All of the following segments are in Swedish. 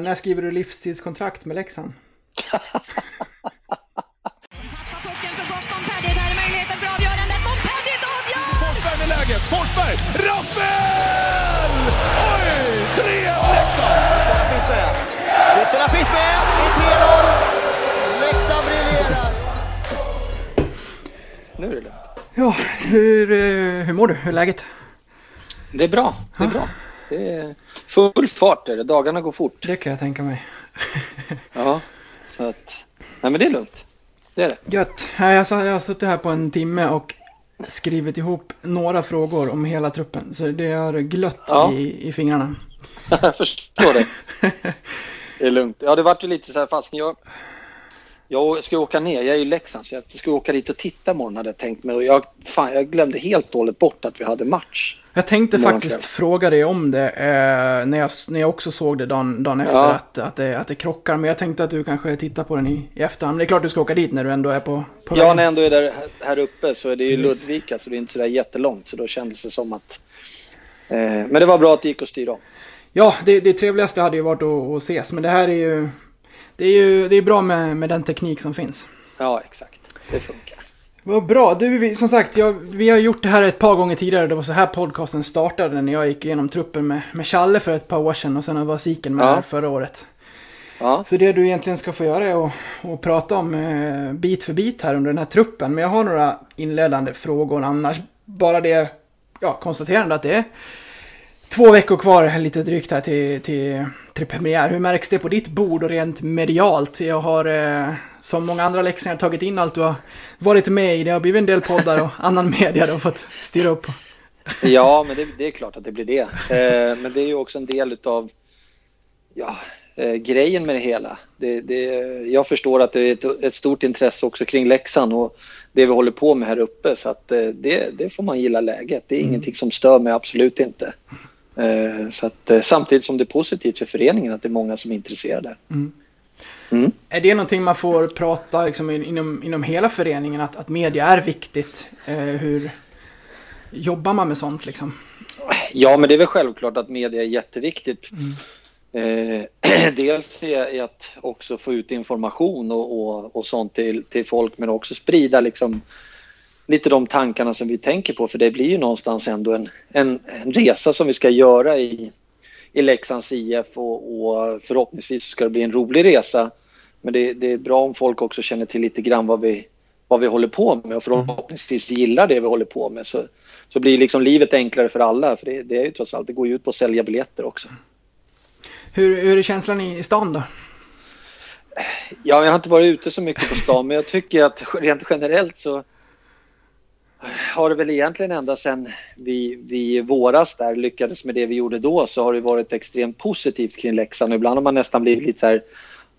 När skriver du livstidskontrakt med Leksand? Tappar pucken för gott Montpellier. Där är möjligheten för avgörandet. Montpellier avgör! Forsberg med läget. Forsberg! Rappel! Oj! 3-1 Leksand! Ytterna finns med. Ytterna finns med i 3-0. Leksand briljerar. Nu är det lugnt. Ja, hur, eh, hur mår du? Hur är läget? Det är bra. Det är bra. Det är full fart är det. Dagarna går fort. Det kan jag tänka mig. Ja, så att... Nej, men det är lugnt. Det är det. Gött. Jag har suttit här på en timme och skrivit ihop några frågor om hela truppen. Så det har glött Ja. i, i fingrarna. Jag förstår det. Det är lugnt. Ja, det vart ju lite så här fast jag... Jag ska åka ner. Jag är ju i Leksand så jag ska åka dit och titta imorgon hade jag tänkt mig. Och jag, fan, jag glömde helt dåligt bort att vi hade match. Jag tänkte faktiskt fråga dig om det eh, när, jag, när jag också såg det dagen, dagen efter Ja. att, att, det, att det krockar. Men jag tänkte att du kanske tittar på den i, i efterhand. Men det är klart du ska åka dit när du ändå är på, på Ja, när jag ändå är där, här uppe så är det ju Precis. Ludvika så det är inte så där jättelångt. Så då kändes det som att... Eh, men det var bra att det gick att styra om. Ja, det, det trevligaste hade ju varit att, att ses. Men det här är ju... Det är ju det är bra med, med den teknik som finns. Ja, exakt. Det funkar. Vad bra. Du, som sagt, jag, vi har gjort det här ett par gånger tidigare. Det var så här podcasten startade när jag gick igenom truppen med, med Challe för ett par år sedan och sen var Siken med Ja. här förra året. Ja, Så det du egentligen ska få göra är att, att prata om eh, bit för bit här under den här truppen. Men jag har några inledande frågor annars. Bara det, ja, konstaterande att det är två veckor kvar, lite drygt här till, till, till premiär. Hur märks det på ditt bord och rent medialt? Jag har, eh, som många andra lektioner, tagit in allt du har varit med i. Det har blivit en del poddar och annan media du har fått styra upp. ja men det, det är klart att det blir det. Eh, men det är ju också en del utav ja, eh, grejen med det hela. Det, det, jag förstår att det är ett, ett stort intresse också kring Leksand och det vi håller på med här uppe. Så att, eh, det, det får man gilla läget. Det är ingenting som stör mig, absolut inte. Eh, så att, eh, samtidigt som det är positivt för föreningen att det är många som är intresserade. Mm. Är det någonting man får prata liksom, in- inom, inom hela föreningen, att, att media är viktigt? Eh, hur jobbar man med sånt liksom? Ja, men det är väl självklart att media är jätteviktigt. Eh, dels är är att också få ut information och, och, och sånt till, till folk men också sprida liksom lite de tankarna som vi tänker på för det blir ju någonstans ändå en, en, en resa som vi ska göra i, i Leksands IF och, och förhoppningsvis ska det bli en rolig resa. Men det, det är bra om folk också känner till lite grann vad vi, vad vi håller på med och förhoppningsvis gillar det vi håller på med så, så blir liksom livet enklare för alla för det, det är ju trots allt, det går ju ut på att sälja biljetter också. Hur, hur är känslan i, stan då? Ja, jag har inte varit ute så mycket på stan, men jag tycker att rent generellt så har det väl egentligen ända sedan vi, vi i våras där lyckades med det vi gjorde då så har det varit extremt positivt kring Leksand. Ibland har man nästan blivit lite så här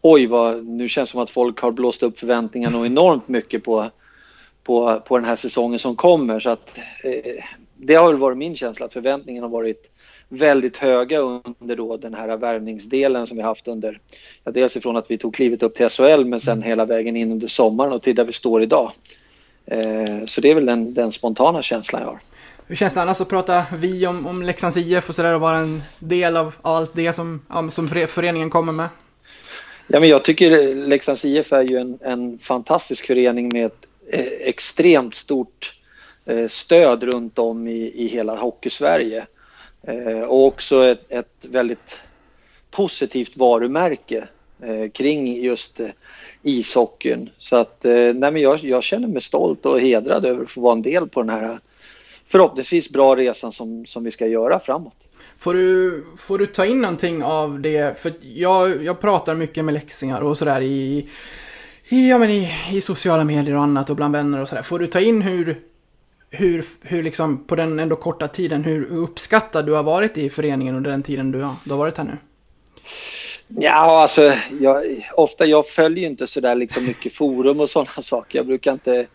oj, vad, nu känns det som att folk har blåst upp förväntningarna och enormt mycket på, på, på den här säsongen som kommer. Så att, eh, det har väl varit min känsla att förväntningarna har varit väldigt höga under då den här värvningsdelen som vi haft under, ja, dels ifrån att vi tog klivet upp till SHL men sen hela vägen in under sommaren och till där vi står idag. Eh, så det är väl den, den spontana känslan jag har. Hur känns det annars att prata vi om, om Leksands IF och sådär och vara en del av allt det som, som före- föreningen kommer med? Ja, men jag tycker Leksands IF är ju en, en fantastisk förening med ett eh, extremt stort eh, stöd runt om i, i hela Hockeysverige. Eh, och också ett, ett väldigt positivt varumärke eh, kring just eh, ishockeyn. Så att eh, nej, men jag, jag känner mig stolt och hedrad över att få vara en del på den här förhoppningsvis bra resan som, som vi ska göra framåt. Får du, får du ta in någonting av det? För jag, jag pratar mycket med läxingar och sådär i, i, ja, men i, i sociala medier och annat och bland vänner och sådär. Får du ta in hur, hur, hur liksom på den ändå korta tiden, hur uppskattad du har varit i föreningen under den tiden du har, du har varit här nu? Ja, alltså jag, ofta jag följer ju inte så där liksom mycket forum och sådana saker. Jag brukar inte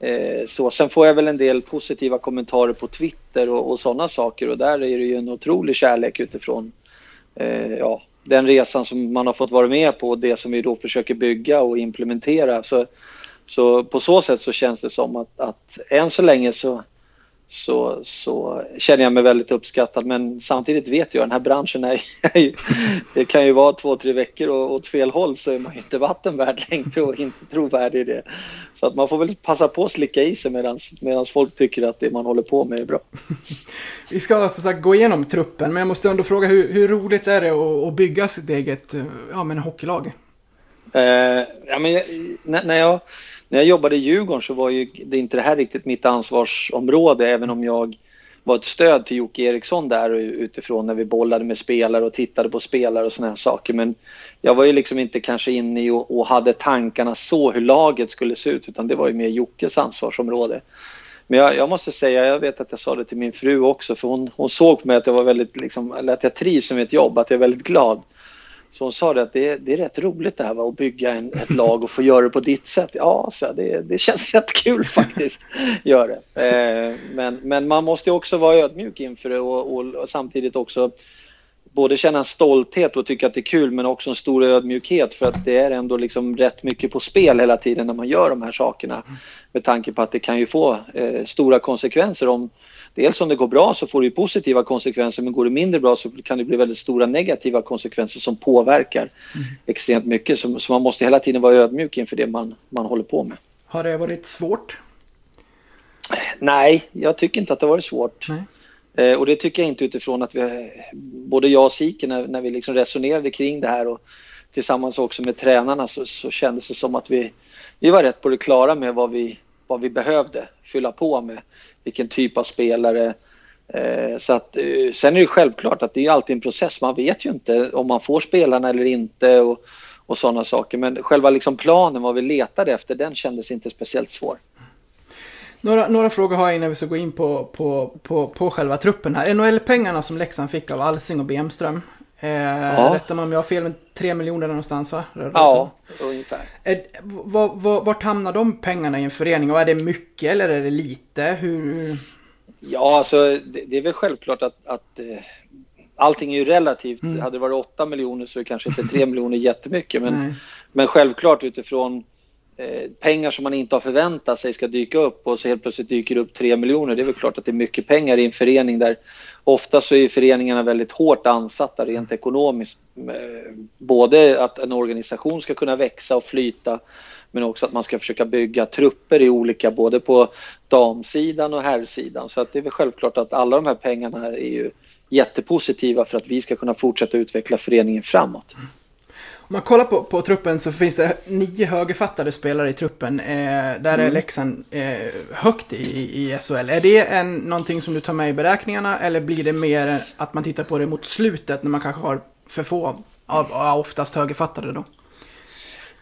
eh, så. Sen får jag väl en del positiva kommentarer på Twitter och, och sådana saker och där är det ju en otrolig kärlek utifrån eh, ja, den resan som man har fått vara med på och det som vi då försöker bygga och implementera. Så, så på så sätt så känns det som att, att än så länge så så, så känner jag mig väldigt uppskattad. Men samtidigt vet jag, den här branschen är, ju, det kan ju vara två, tre veckor och åt fel håll så är man ju inte vattenvärd längre och inte trovärdig i det. Så att man får väl passa på att slicka i sig medan folk tycker att det man håller på med är bra. Vi ska som sagt gå igenom truppen, men jag måste ändå fråga hur, hur roligt är det att, att bygga sitt eget ja, men hockeylag? Eh, ja, men när jag när jag jobbade i Djurgården så var ju det inte det här riktigt mitt ansvarsområde även om jag var ett stöd till Jocke Eriksson där utifrån när vi bollade med spelare och tittade på spelare och såna här saker. Men jag var ju liksom inte kanske inne i och, och hade tankarna så hur laget skulle se ut utan det var ju mer Jockes ansvarsområde. Men jag, jag, måste säga, jag vet att jag sa det till min fru också för hon, hon såg på mig att jag var väldigt, liksom, eller att jag trivs med mitt jobb, att jag är väldigt glad. Så hon sa det att det, det är rätt roligt det här va, att bygga en, ett lag och få göra det på ditt sätt. Ja, så det, det känns rätt kul faktiskt. Gör det. Eh, men, men man måste också vara ödmjuk inför det och, och, och, samtidigt också både känna en stolthet och tycka att det är kul men också en stor ödmjukhet för att det är ändå liksom rätt mycket på spel hela tiden när man gör de här sakerna. Med tanke på att det kan ju få eh, stora konsekvenser om dels om det går bra så får det positiva konsekvenser men går det mindre bra så kan det bli väldigt stora negativa konsekvenser som påverkar mm. extremt mycket. Så, så, man måste hela tiden vara ödmjuk inför det man, man håller på med. Har det varit svårt? Nej, jag tycker inte att det har varit svårt. Eh, och det tycker jag inte utifrån att vi, både jag och Siken när, när vi liksom resonerade kring det här och tillsammans också med tränarna så, så kändes det som att vi, vi var rätt på det klara med vad vi, vad vi behövde fylla på med vilken typ av spelare. Eh, så att, eh, sen är det självklart att det är alltid en process. Man vet ju inte om man får spelarna eller inte och, och sådana saker. Men själva liksom planen, vad vi letade efter, den kändes inte speciellt svår. Några, några frågor har jag innan vi ska gå in på, på, på, på själva truppen här. NHL-pengarna som Leksand fick av Alsing och Bemström. Eh, ja. Rättar man om jag har fel med 3 miljoner någonstans va? Ja, ungefär. Eh, vart hamnar de pengarna i en förening och är det mycket eller är det lite? Hur... Ja, alltså det, det är väl självklart att, att eh, allting är ju relativt. Mm. Hade det varit 8 miljoner så är kanske inte 3 miljoner jättemycket. Men, men självklart utifrån eh, pengar som man inte har förväntat sig ska dyka upp och så helt plötsligt dyker det upp 3 miljoner. Det är väl klart att det är mycket pengar i en förening där ofta så är föreningarna väldigt hårt ansatta rent ekonomiskt. Eh, både att en organisation ska kunna växa och flyta men också att man ska försöka bygga trupper i olika, både på damsidan och herrsidan. Så att det är väl självklart att alla de här pengarna är ju jättepositiva för att vi ska kunna fortsätta utveckla föreningen framåt. Om man kollar på, på truppen så finns det nio högerfattade spelare i truppen. Eh, där mm. är Leksand eh, högt i, i SHL. Är det en, någonting som du tar med i beräkningarna eller blir det mer att man tittar på det mot slutet när man kanske har för få, av, av oftast högerfattade då?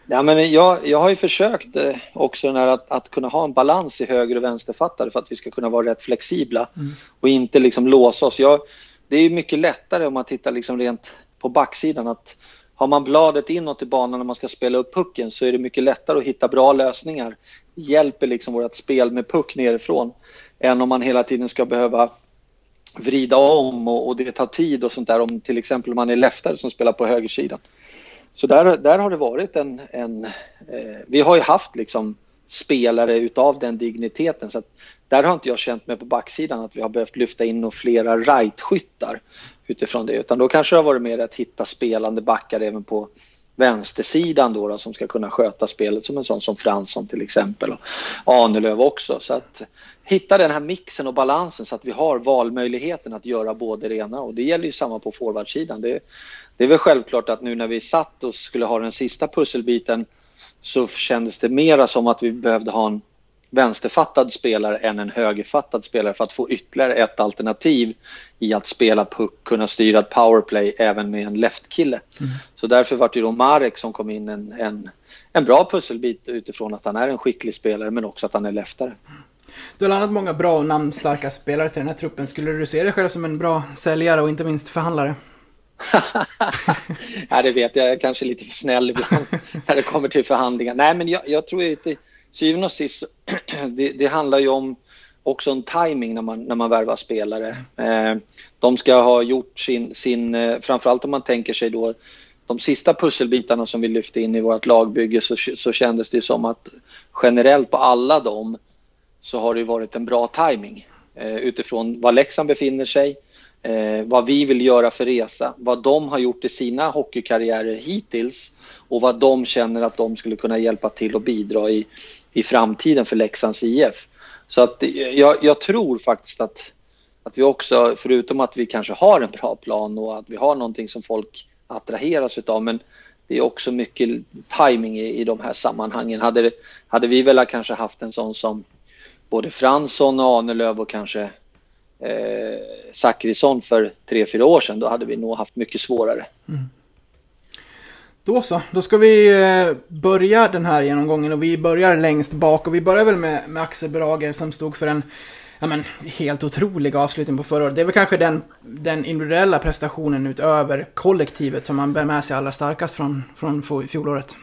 Ja, men jag, jag har ju försökt eh, också när att, att kunna ha en balans i höger och vänsterfattade för att vi ska kunna vara rätt flexibla mm. och inte liksom låsa oss. Jag, det är mycket lättare om man tittar liksom rent på backsidan att har man bladet inåt i banan när man ska spela upp pucken så är det mycket lättare att hitta bra lösningar. Det hjälper liksom vårt spel med puck nerifrån än om man hela tiden ska behöva vrida om och, och det tar tid och sånt där om till exempel man är leftare som spelar på högersidan. Så där, där har det varit en... en eh, vi har ju haft liksom spelare utav den digniteten så att där har inte jag känt mig på backsidan att vi har behövt lyfta in flera right-skyttar utifrån det. Utan då kanske det har varit mer att hitta spelande backar även på vänstersidan då, då som ska kunna sköta spelet som en sån som Fransson till exempel och Ahnelöv också. Så att hitta den här mixen och balansen så att vi har valmöjligheten att göra både det ena och det gäller ju samma på forwardsidan. Det, det är väl självklart att nu när vi satt och skulle ha den sista pusselbiten så kändes det mera som att vi behövde ha en vänsterfattad spelare än en högerfattad spelare för att få ytterligare ett alternativ i att spela puck, kunna styra ett powerplay även med en leftkille. Mm. Så därför var det då Marek som kom in en, en, en bra pusselbit utifrån att han är en skicklig spelare men också att han är leftare. Du har landat många bra och namnstarka spelare till den här truppen. Skulle du se dig själv som en bra säljare och inte minst förhandlare? ja, det vet jag. Jag är kanske lite för snäll ibland när det kommer till förhandlingar. Nej, men jag, jag tror inte syvende och sist, det, det, handlar ju om också en timing när man, när man värvar spelare. Eh, de ska ha gjort sin, sin, eh, framförallt om man tänker sig då de sista pusselbitarna som vi lyfte in i vårt lagbygge så, så kändes det som att generellt på alla dem så har det varit en bra timing. eh, utifrån var Leksand befinner sig, eh, vad vi vill göra för resa, vad de har gjort i sina hockeykarriärer hittills och vad de känner att de skulle kunna hjälpa till och bidra i, i framtiden för Leksands IF. Så att jag, jag tror faktiskt att, att vi också, förutom att vi kanske har en bra plan och att vi har någonting som folk attraheras utav, men det är också mycket timing i, i de här sammanhangen. Hade, hade vi väl kanske haft en sån som både Fransson och Ahnelöv och kanske eh, Zachrisson för tre fyra år sedan, då hade vi nog haft mycket svårare. Då så, då ska vi eh, börja den här genomgången och vi börjar längst bak och vi börjar väl med, med Axel Brage som stod för en ja, men, helt otrolig avslutning på förra året. Det är väl kanske den, den individuella prestationen utöver kollektivet som man bär med sig allra starkast från, från fjolåret.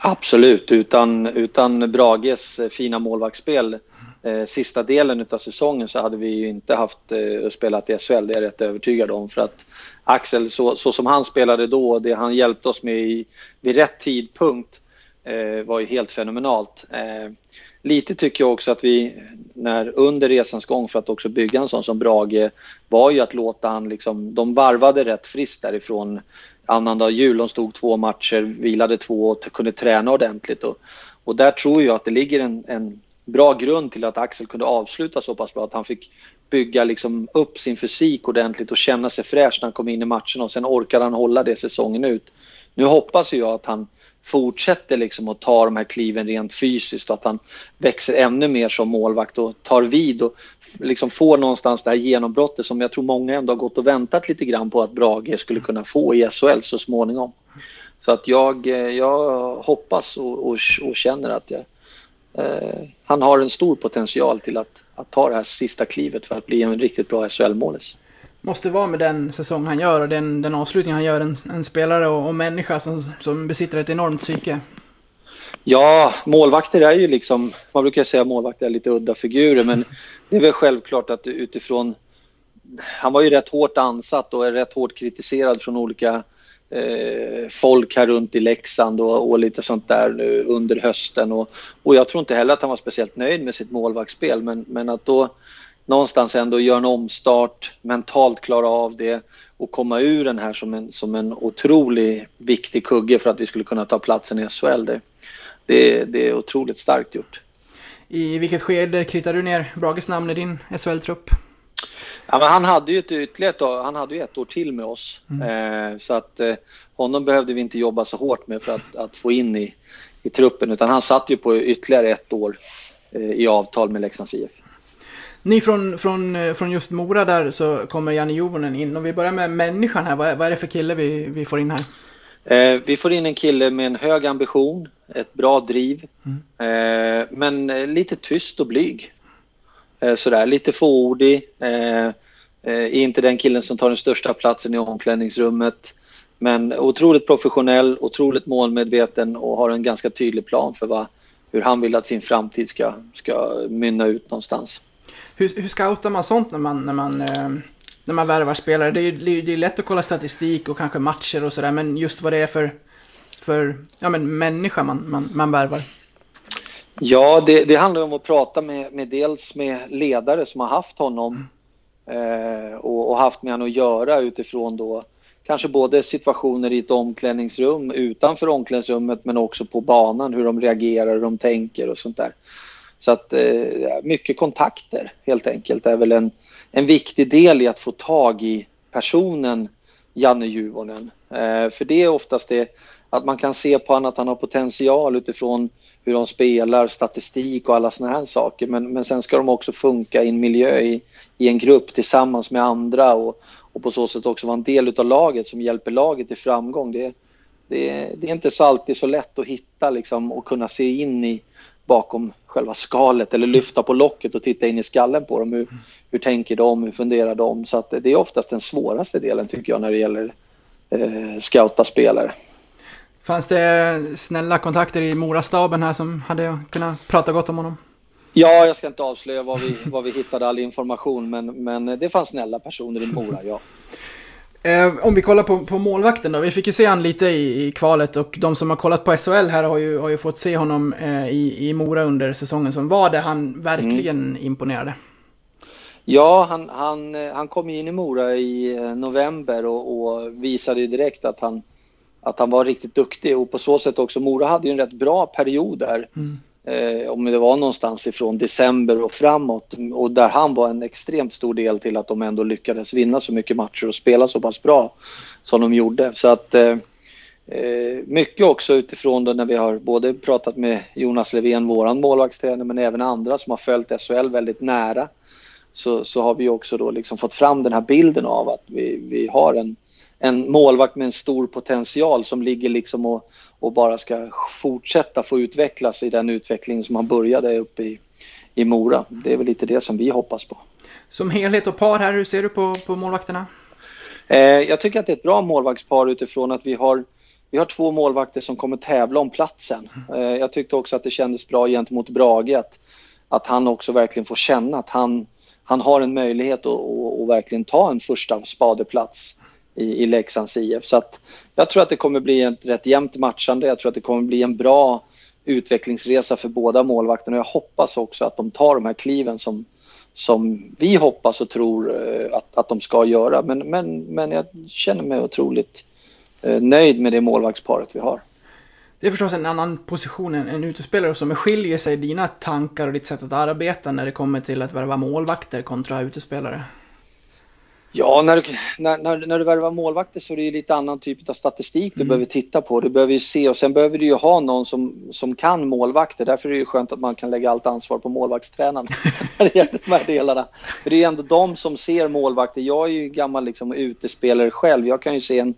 Absolut, utan, utan Brages fina målvaktsspel eh, Eh, sista delen av säsongen så hade vi ju inte haft eh, spelat i SHL, det är jag rätt övertygad om. För att Axel, så, så som han spelade då och det han hjälpte oss med i, vid rätt tidpunkt eh, var ju helt fenomenalt. Eh, lite tycker jag också att vi, när under resans gång för att också bygga en sån som Brage, var ju att låta han liksom, de varvade rätt friskt därifrån annandag jul. De stod två matcher, vilade två och kunde träna ordentligt. Och, och där tror jag att det ligger en, en bra grund till att Axel kunde avsluta så pass bra att han fick bygga liksom upp sin fysik ordentligt och känna sig fräsch när han kom in i matchen och sen orkade han hålla det säsongen ut. Nu hoppas jag att han fortsätter liksom att ta de här kliven rent fysiskt och att han växer ännu mer som målvakt och tar vid och liksom får någonstans det här genombrottet som jag tror många ändå har gått och väntat lite grann på att Brage skulle kunna få i SHL så småningom. Så att jag, eh, jag hoppas och, och, och känner att jag, han har en stor potential till att, att ta det här sista klivet för att bli en riktigt bra SHL-målis. Måste vara med den säsong han gör och den, den avslutning han gör, en, en spelare och, och människa som, som besitter ett enormt psyke. Ja, målvakter är ju liksom, man brukar säga målvakter är lite udda figurer men det är väl självklart att utifrån, han var ju rätt hårt ansatt och är rätt hårt kritiserad från olika eh, folk här runt i Leksand och, och, lite sånt där nu under hösten och, och jag tror inte heller att han var speciellt nöjd med sitt målvaktsspel men, men att då någonstans ändå göra en omstart, mentalt klara av det och komma ur den här som en, som en otroligt viktig kugge för att vi skulle kunna ta platsen i SHL. Det, det, det är otroligt starkt gjort. I vilket skede kritar du ner Brages namn i din SHL-trupp? Ja, men han hade ju ett ytterligare han hade ju ett år till med oss. Mm. Eh, så att eh, honom behövde vi inte jobba så hårt med för att, att få in i, i truppen utan han satt ju på ytterligare ett år eh, i avtal med Leksands IF. Ni från, från, eh, från just Mora där så kommer Janne Juvonen in. och vi börjar med människan här. Vad är, vad är det för kille vi, vi får in här? Eh, vi får in en kille med en hög ambition, ett bra driv, mm. eh, men lite tyst och blyg. Eh, sådär, lite fåordig. Eh, är inte den killen som tar den största platsen i omklädningsrummet. Men otroligt professionell, otroligt målmedveten och har en ganska tydlig plan för vad, hur han vill att sin framtid ska, ska mynna ut någonstans. Hur, hur scoutar man sånt när man, när man, eh, när man värvar spelare? Det är, det är lätt att kolla statistik och kanske matcher och sådär, men just vad det är för, för ja, men människa man, man, man värvar. Ja, det, det handlar om att prata med, med dels med ledare som har haft honom eh, och, och, haft med honom att göra utifrån då kanske både situationer i ett omklädningsrum utanför omklädningsrummet men också på banan, hur de reagerar, hur de tänker och sånt där. Så att eh, mycket kontakter helt enkelt är väl en, en viktig del i att få tag i personen Janne Juvonen. Eh, för det är oftast det att man kan se på honom att han har potential utifrån hur de spelar, statistik och alla sådana här saker. Men, men sen ska de också funka i en miljö, i, i en grupp tillsammans med andra och, och på så sätt också vara en del av laget som hjälper laget till framgång. Det, det, det är inte så alltid så lätt att hitta liksom, och kunna se in i bakom själva skalet eller lyfta på locket och titta in i skallen på dem. Hur, hur tänker de? Hur funderar de? Så att det är oftast den svåraste delen tycker jag när det gäller eh, scouta spelare. Fanns det snälla kontakter i Morastaben här som hade kunnat prata gott om honom? Ja, jag ska inte avslöja var vi, var vi hittade all information, men, men det fanns snälla personer i Mora, ja. Eh, om vi kollar på, på målvakten då. Vi fick ju se han lite i, i, kvalet och de som har kollat på SHL här har ju, har ju fått se honom eh, i, i Mora under säsongen som var, där han verkligen mm. imponerade. Ja, han, han, eh, han kom in i Mora i eh, november och, och visade ju direkt att han, att han var riktigt duktig och på så sätt också, Mora hade ju en rätt bra period där. Mm. Eh, om det var någonstans ifrån december och framåt och där han var en extremt stor del till att de ändå lyckades vinna så mycket matcher och spela så pass bra som de gjorde. Så att eh, eh mycket också utifrån då när vi har både pratat med Jonas Levén, våran målvaktstränare, men även andra som har följt SHL väldigt nära. Så, så har vi också då liksom fått fram den här bilden av att vi, vi har en, en målvakt med en stor potential som ligger liksom och och bara ska fortsätta få utvecklas i den utveckling som han började uppe i, i Mora. Det är väl lite det som vi hoppas på. Som helhet och par här, hur ser du på, på målvakterna? Eh, jag tycker att det är ett bra målvaktspar utifrån att vi har, vi har två målvakter som kommer tävla om platsen. Eh, jag tyckte också att det kändes bra gentemot Brage att, att han också verkligen får känna att han, han har en möjlighet att, att, att verkligen ta en första spadeplats i, i Leksands IF. Så att jag tror att det kommer bli ett rätt jämnt matchande. Jag tror att det kommer bli en bra utvecklingsresa för båda målvakterna. Jag hoppas också att de tar de här kliven som, som vi hoppas och tror eh, att, att de ska göra. Men, men, men jag känner mig otroligt eh, nöjd med det målvaktsparet vi har. Det är förstås en annan position än en utespelare som skiljer sig dina tankar och ditt sätt att arbeta när det kommer till att värva målvakter kontra utespelare. Ja, när du, när, när, när du värvar målvakter så är det lite annan typ av statistik du mm. behöver titta på. Du behöver ju se och sen behöver du ju ha någon som, som kan målvakter. Därför är det ju skönt att man kan lägga allt ansvar på målvaktstränaren när det gäller de här delarna. För det är ändå de som ser målvakter. Jag är ju gammal liksom utespelare själv. Jag kan ju se en,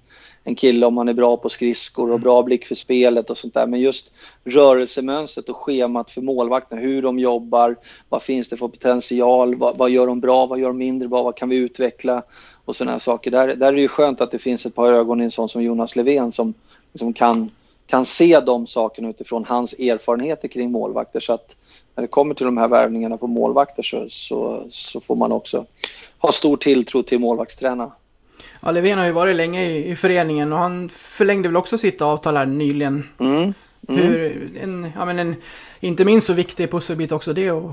en kille om han är bra på skridskor och bra blick för spelet och sånt där. Men just rörelsemönstret och schemat för målvakterna, hur de jobbar, vad finns det för potential, vad, vad gör de bra, vad gör de mindre bra, vad kan vi utveckla och sådana här saker. Där, där är det ju skönt att det finns ett par ögon i en sån som Jonas Levén som, som kan, kan se de sakerna utifrån hans erfarenheter kring målvakter. Så att när det kommer till de här värvningarna på målvakter så, så, så får man också ha stor tilltro till målvaktstränarna. Ja, Löfven har ju varit länge i, i, föreningen och han förlängde väl också sitt avtal här nyligen. Mm. Mm. Hur, en, ja, men en, inte minst så viktig pusselbit också det och,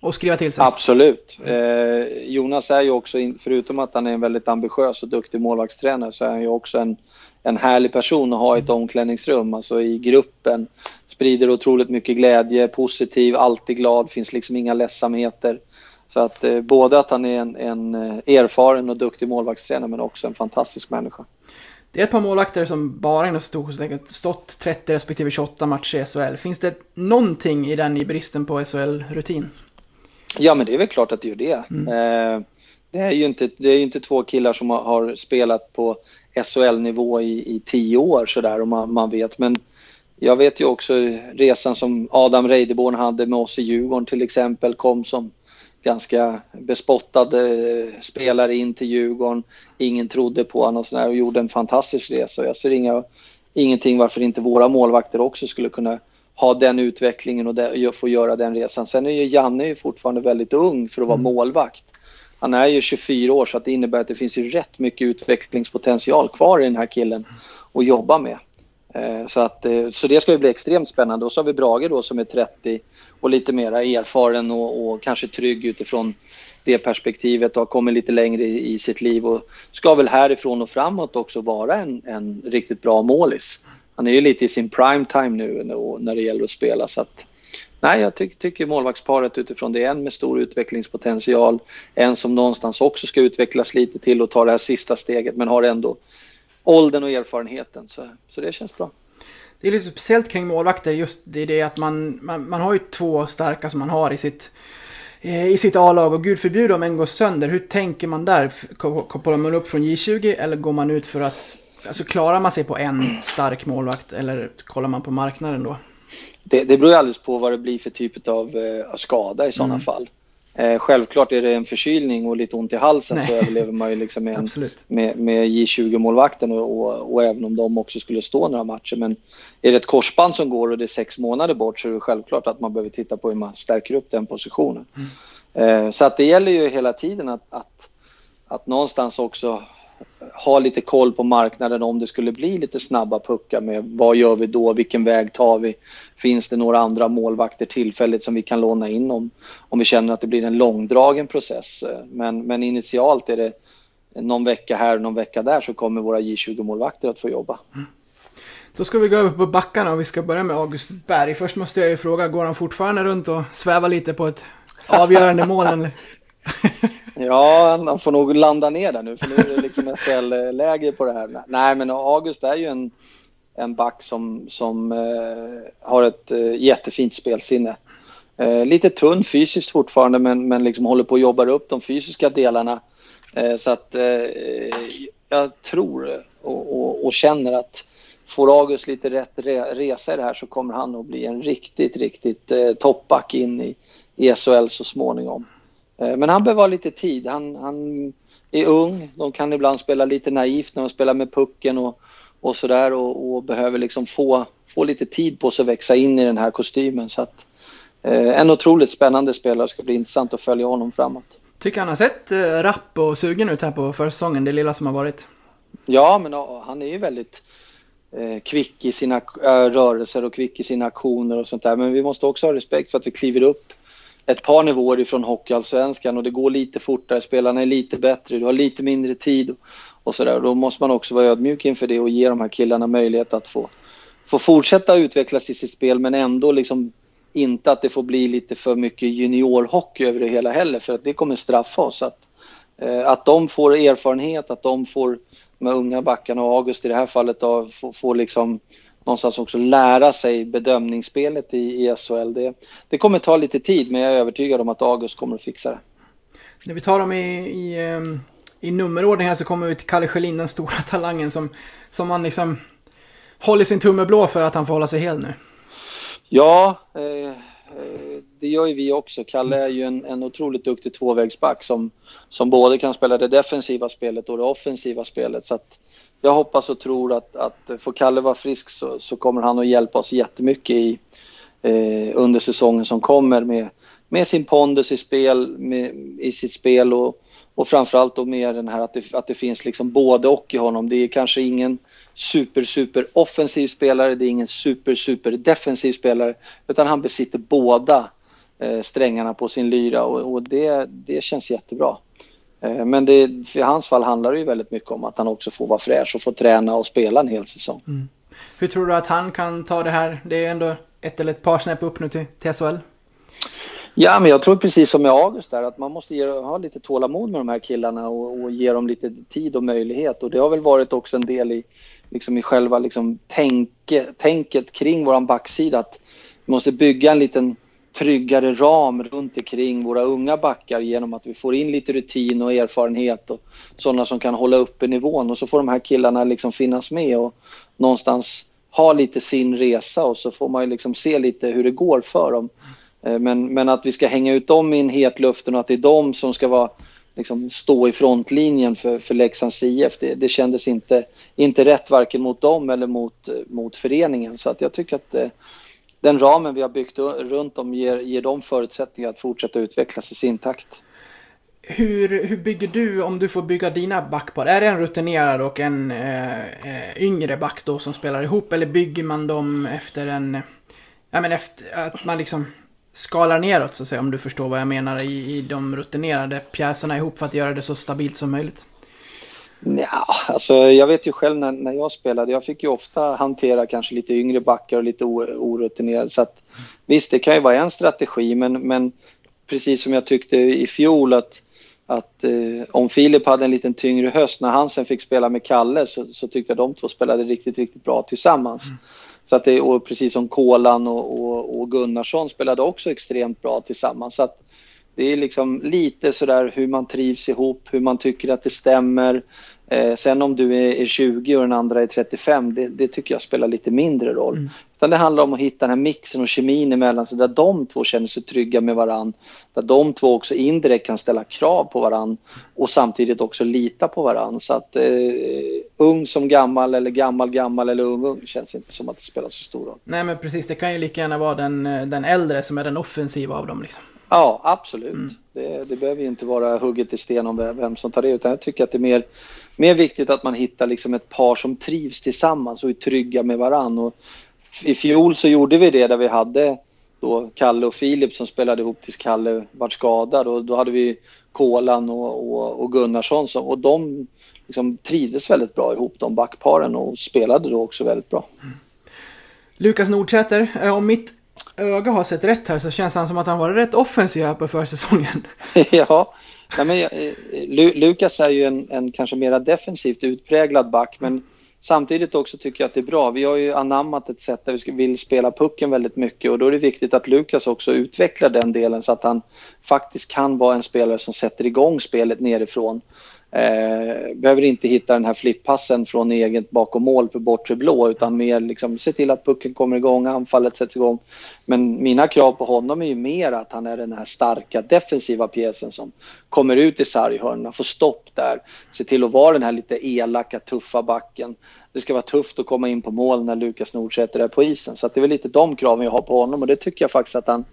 och skriva till sig. Absolut. Eh, Jonas är ju också, förutom att han är en väldigt ambitiös och duktig målvaktstränare, så är han ju också en, en härlig person att ha i ett omklädningsrum, alltså i gruppen. Sprider otroligt mycket glädje, positiv, alltid glad, finns liksom inga ledsamheter. Så att eh, både att han är en, en eh, erfaren och duktig målvaktstränare men också en fantastisk människa. Det är ett par målvakter som bara inom storstadsläget stått 30 respektive 28 matcher i SHL. Finns det någonting i den i bristen på SHL-rutin? Ja, men det är väl klart att det gör det. Mm. Eh, det, är ju inte, det är ju inte två killar som har, har spelat på SHL-nivå i, i tio år sådär och man, man, vet. Men jag vet ju också resan som Adam Reideborn hade med oss i Djurgården till exempel. Kom som ganska bespottad spelare in till Djurgården. Ingen trodde på honom och, sådär och gjorde en fantastisk resa. Jag ser inga, ingenting varför inte våra målvakter också skulle kunna ha den utvecklingen och få göra den resan. Sen är ju Janne fortfarande väldigt ung för att vara mm. målvakt. Han är ju 24 år så att det innebär att det finns ju rätt mycket utvecklingspotential kvar i den här killen att jobba med. Eh, så, att, eh, så det ska ju bli extremt spännande. Och så har vi Brage då som är 30 och lite mer erfaren och, och, kanske trygg utifrån det perspektivet och har kommit lite längre i, i, sitt liv och ska väl härifrån och framåt också vara en, en riktigt bra målis. Han är ju lite i sin prime time nu när det gäller att spela så att Nej, jag ty tycker målvaktsparet utifrån det en med stor utvecklingspotential, en som någonstans också ska utvecklas lite till och ta det här sista steget men har ändå åldern och erfarenheten så, så det känns bra det är lite speciellt kring målvakter just det, det att man, man, man har ju två starka som man har i sitt eh, i sitt A-lag och gud förbjude om en går sönder. Hur tänker man där? Kopplar man upp från J20 eller går man ut för att... Alltså klarar man sig på en stark målvakt eller kollar man på marknaden då? Det, det beror ju alldeles på vad det blir för typ av eh, skada i sådana mm. fall. Eh, självklart är det en förkylning och lite ont i halsen Nej. så överlever man ju liksom med, en, med, med J20-målvakten och, och, och, även om de också skulle stå några matcher. Men är det ett korsband som går och det är sex månader bort så är det självklart att man behöver titta på hur man stärker upp den positionen. Mm. Eh, så att det gäller ju hela tiden att, att, att någonstans också ha lite koll på marknaden om det skulle bli lite snabba puckar med vad gör vi då, vilken väg tar vi? Finns det några andra målvakter tillfälligt som vi kan låna in om, om vi känner att det blir en långdragen process. Men, men initialt är det någon vecka här och någon vecka där så kommer våra J20-målvakter att få jobba. Då ska vi gå över på backarna och vi ska börja med August Berg. Först måste jag ju fråga, går han fortfarande runt och svävar lite på ett avgörande mål? Ja, han får nog landa ner där nu för nu är det liksom SHL-läge eh, på det här. Nej, men August är ju en, en back som, som eh, har ett eh, jättefint spelsinne. Eh, lite tunn fysiskt fortfarande men, men liksom håller på att jobba upp de fysiska delarna. Eh, så att eh, jag tror och, och, och, känner att får August lite rätt re, resa i det här så kommer han att bli en riktigt, riktigt eh, toppback in i, i SHL så småningom. Eh, men han behöver ha lite tid. Han, han, är ung. De kan ibland spela lite naivt när de spelar med pucken och, och sådär och, och, behöver liksom få, få lite tid på sig att växa in i den här kostymen. Så att, eh, en otroligt spännande spelare. Det ska bli intressant att följa honom framåt. Tycker han har sett eh, rapp och sugen ut här på försäsongen, det lilla som har varit. Ja, men han är ju väldigt eh, kvick i sina äh, rörelser och kvick i sina aktioner och sånt där. Men vi måste också ha respekt för att vi kliver upp ett par nivåer ifrån Hockeyallsvenskan och det går lite fortare, spelarna är lite bättre, du har lite mindre tid och sådär. Då måste man också vara ödmjuk inför det och ge de här killarna möjlighet att få, få fortsätta utvecklas i sitt spel men ändå liksom inte att det får bli lite för mycket juniorhockey över det hela heller för att det kommer straffa oss. Att, eh, att de får erfarenhet, att de får, med unga backarna och August i det här fallet, då, får, får liksom någonstans också lära sig bedömningsspelet i, i SHL. Det, det kommer ta lite tid men jag är övertygad om att August kommer att fixa det. När vi tar dem i, i, ehm, i nummerordning här så kommer vi till Kalle Schelin, den stora talangen som, som man liksom håller sin tumme blå för att han får hålla sig hel nu. Ja, eh, det gör ju vi också. Kalle är ju en, en otroligt duktig tvåvägsback som, som både kan spela det defensiva spelet och det offensiva spelet. Så att jag hoppas och tror att, att får Kalle vara frisk så, så kommer han att hjälpa oss jättemycket i, eh, under säsongen som kommer med, med sin pondus i, spel, med, i sitt spel och, och framförallt då med den här att det, att det finns liksom både och i honom. Det är kanske ingen super, super offensiv spelare, det är ingen super, super defensiv spelare utan han besitter båda eh, strängarna på sin lyra och, och det, det känns jättebra. Eh, men det, för hans fall handlar det ju väldigt mycket om att han också får vara fräsch och få träna och spela en hel säsong. Mm. Hur tror du att han kan ta det här? Det är ändå ett eller ett par snäpp upp nu till, till SHL. Ja, men jag tror precis som med August där att man måste ge, ha lite tålamod med de här killarna och, och, ge dem lite tid och möjlighet. Och det har väl varit också en del i, liksom i själva liksom tänke, tänket kring våran backsida att vi måste bygga en liten tryggare ram runt omkring våra unga backar genom att vi får in lite rutin och erfarenhet och sådana som kan hålla uppe nivån och så får de här killarna liksom finnas med och någonstans ha lite sin resa och så får man ju liksom se lite hur det går för dem. Eh, men, men att vi ska hänga ut dem i en het luften och att det är de som ska vara, liksom, stå i frontlinjen för, för Leksands IF, det, det kändes inte, inte rätt varken mot dem eller mot, mot föreningen. Så att jag tycker att eh, den ramen vi har byggt runt dem ger, ger dem förutsättningar att fortsätta utvecklas i sin takt. Hur, hur bygger du, om du får bygga dina backpar? Är det en rutinerad och en eh, eh, yngre back då som spelar ihop? Eller bygger man dem efter en... Ja men efter att man liksom skalar neråt så att säga, om du förstår vad jag menar, i, i de rutinerade pjäserna ihop för att göra det så stabilt som möjligt? Ja, alltså jag vet ju själv när, när jag spelade, jag fick ju ofta hantera kanske lite yngre backar och lite orutinerade. Så att, visst, det kan ju vara en strategi, men, men precis som jag tyckte i fjol att, att eh, om Filip hade en liten tyngre höst när han sen fick spela med Kalle så, så tyckte jag de två spelade riktigt, riktigt bra tillsammans. Mm. Så att det, och precis som Kolan och, och, och, Gunnarsson spelade också extremt bra tillsammans. Så att det är liksom lite sådär hur man trivs ihop, hur man tycker att det stämmer. Eh, sen om du är, är 20 och den andra är 35, det, det tycker jag spelar lite mindre roll. Mm. Utan det handlar om att hitta den här mixen och kemin emellan så där de två känner sig trygga med varann. Där de två också indirekt kan ställa krav på varann och samtidigt också lita på varann. Så att eh, ung som gammal eller gammal gammal eller ung ung känns inte som att det spelar så stor roll. Nej men precis, det kan ju lika gärna vara den, den äldre som är den offensiva av dem liksom. Ja, absolut. Mm. Det, det behöver ju inte vara hugget i sten om vem som tar det utan jag tycker att det är mer mer viktigt att man hittar liksom ett par som trivs tillsammans och är trygga med varann. Och I fjol så gjorde vi det där vi hade då Kalle och Filip som spelade ihop tills Kalle vart skadad och då hade vi Kolan och, och, och Gunnarsson som, och de liksom trivdes väldigt bra ihop de backparen och spelade då också väldigt bra. Lukas Nordsäter, eh, om mitt öga har sett rätt här så känns han som att han var rätt offensiv här på försäsongen. ja, ja men, eh, Lu Lukas är ju en, en kanske mera defensivt utpräglad back men samtidigt också tycker jag att det är bra. Vi har ju anammat ett sätt där vi vill spela pucken väldigt mycket och då är det viktigt att Lukas också utvecklar den delen så att han faktiskt kan vara en spelare som sätter igång spelet nerifrån. Eh, behöver inte hitta den här flippassen från eget bakom mål på bortre blå utan mer liksom se till att pucken kommer igång, anfallet sätts igång. Men mina krav på honom är ju mer att han är den här starka defensiva pjäsen som kommer ut i sarghörnorna, får stopp där, se till att vara den här lite elaka, tuffa backen. Det ska vara tufft att komma in på mål när Lukas Nordsäter är på isen. Så det är väl lite de kraven jag har på honom och det tycker jag faktiskt att han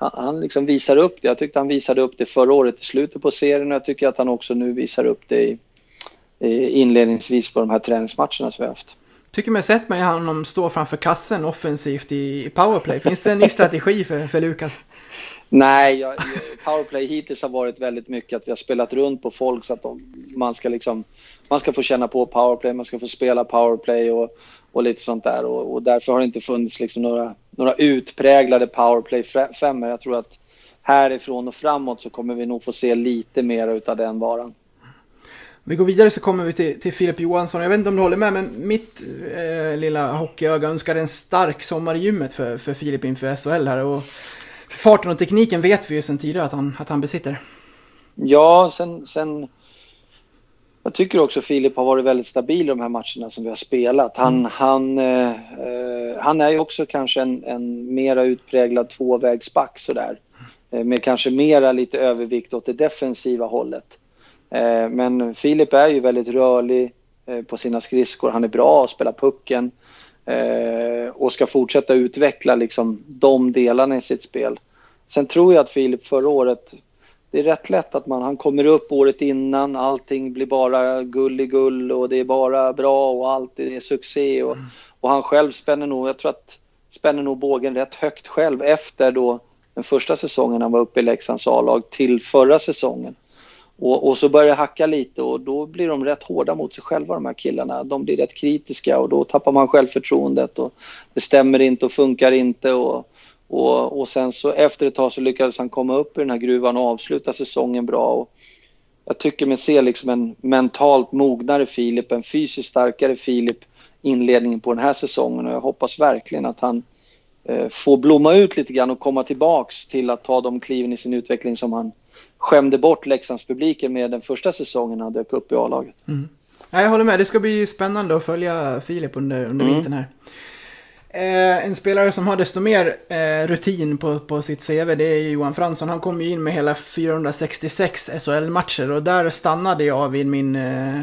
han, liksom visar upp det. Jag tyckte han visade upp det förra året i slutet på serien och jag tycker att han också nu visar upp det i, i inledningsvis på de här träningsmatcherna som vi har haft. Tycker mig sett mig honom stå framför kassen offensivt i powerplay. Finns det en ny strategi för, för Lukas? Nej, jag, powerplay hittills har varit väldigt mycket att vi har spelat runt på folk så att de, man ska liksom man ska få känna på powerplay, man ska få spela powerplay och, och lite sånt där och, och därför har det inte funnits liksom några, några utpräglade powerplay femmor. Jag tror att härifrån och framåt så kommer vi nog få se lite mer utav den varan. Vi går vidare så kommer vi till, till Filip Johansson. Jag vet inte om du håller med, men mitt eh, lilla hockeyöga önskar en stark sommar i gymmet för, för Filip inför SHL här. Och farten och tekniken vet vi ju sedan tidigare att han, att han besitter. Ja, sen, sen jag tycker också Filip har varit väldigt stabil i de här matcherna som vi har spelat. Han, mm. han, eh, eh, han är ju också kanske en, en mera utpräglad tvåvägsback sådär. Eh, med kanske mera lite övervikt åt det defensiva hållet. Eh, men Filip är ju väldigt rörlig eh, på sina skridskor. Han är bra att spela pucken eh, och ska fortsätta utveckla liksom de delarna i sitt spel. Sen tror jag att Filip förra året det är rätt lätt att man, han kommer upp året innan, allting blir bara gull i gull och det är bara bra och allt är succé och, mm. och han själv spänner nog, jag tror att spänner nog bågen rätt högt själv efter då den första säsongen han var uppe i Leksands A-lag till förra säsongen. Och, och, så börjar det hacka lite och då blir de rätt hårda mot sig själva de här killarna. De blir rätt kritiska och då tappar man självförtroendet och det stämmer inte och funkar inte och och, och sen så efter ett tag så lyckades han komma upp i den här gruvan och avsluta säsongen bra. Och jag tycker mig se liksom en mentalt mognare Filip, en fysiskt starkare Filip inledningen på den här säsongen och jag hoppas verkligen att han eh, får blomma ut lite grann och komma tillbaks till att ta de kliven i sin utveckling som han skämde bort Leksandspubliken med den första säsongen han dök upp i A-laget. Mm. jag håller med, det ska bli spännande att följa Filip under, under mm. vintern här. Eh, en spelare som har desto mer eh, rutin på, på sitt CV, det är Johan Fransson. Han kom ju in med hela 466 SHL-matcher och där stannade jag vid min, eh,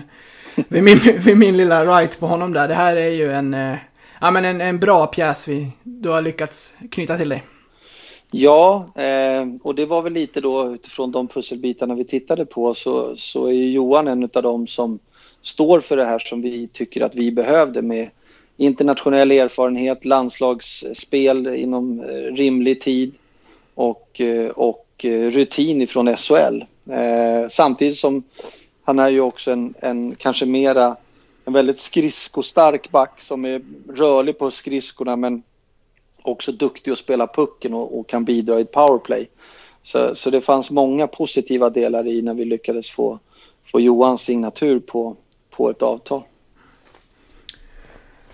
vid min, vid min lilla right på honom där. Det här är ju en, eh, ja, men en, en bra pjäs vi, du har lyckats knyta till dig. Ja, eh, och det var väl lite då utifrån de pusselbitarna vi tittade på så, så är Johan en av dem som står för det här som vi tycker att vi behövde med internationell erfarenhet, landslagsspel inom eh, rimlig tid och, eh, och eh, rutin ifrån SHL. samtidigt som han är ju också en, en kanske mera en väldigt skridskostark back som är rörlig på skridskorna men också duktig att spela pucken och, och kan bidra i ett powerplay. Så, så det fanns många positiva delar i när vi lyckades få, få Johans signatur på, på ett avtal.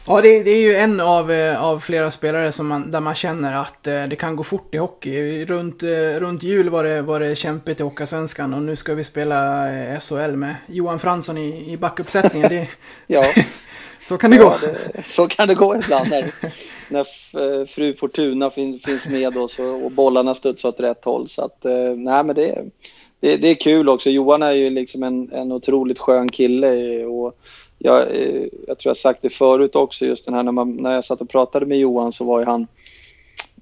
Ja, det, det, är ju en av, eh, av flera spelare som man, där man känner att eh, det kan gå fort i hockey. Runt, eh, runt jul var det, var det kämpigt i Hockeyallsvenskan och nu ska vi spela SHL med Johan Fransson i, i backuppsättningen. Det, ja. så kan det ja, gå. Det, så kan det gå ibland när, när fru Fortuna fin, finns med och, så, och bollarna studsar åt rätt håll. Så att, nej men det, det, det är kul också. Johan är ju liksom en, en otroligt skön kille. och jag, eh, jag tror jag sagt det förut också, just den här när, man, när jag satt och pratade med Johan så var ju han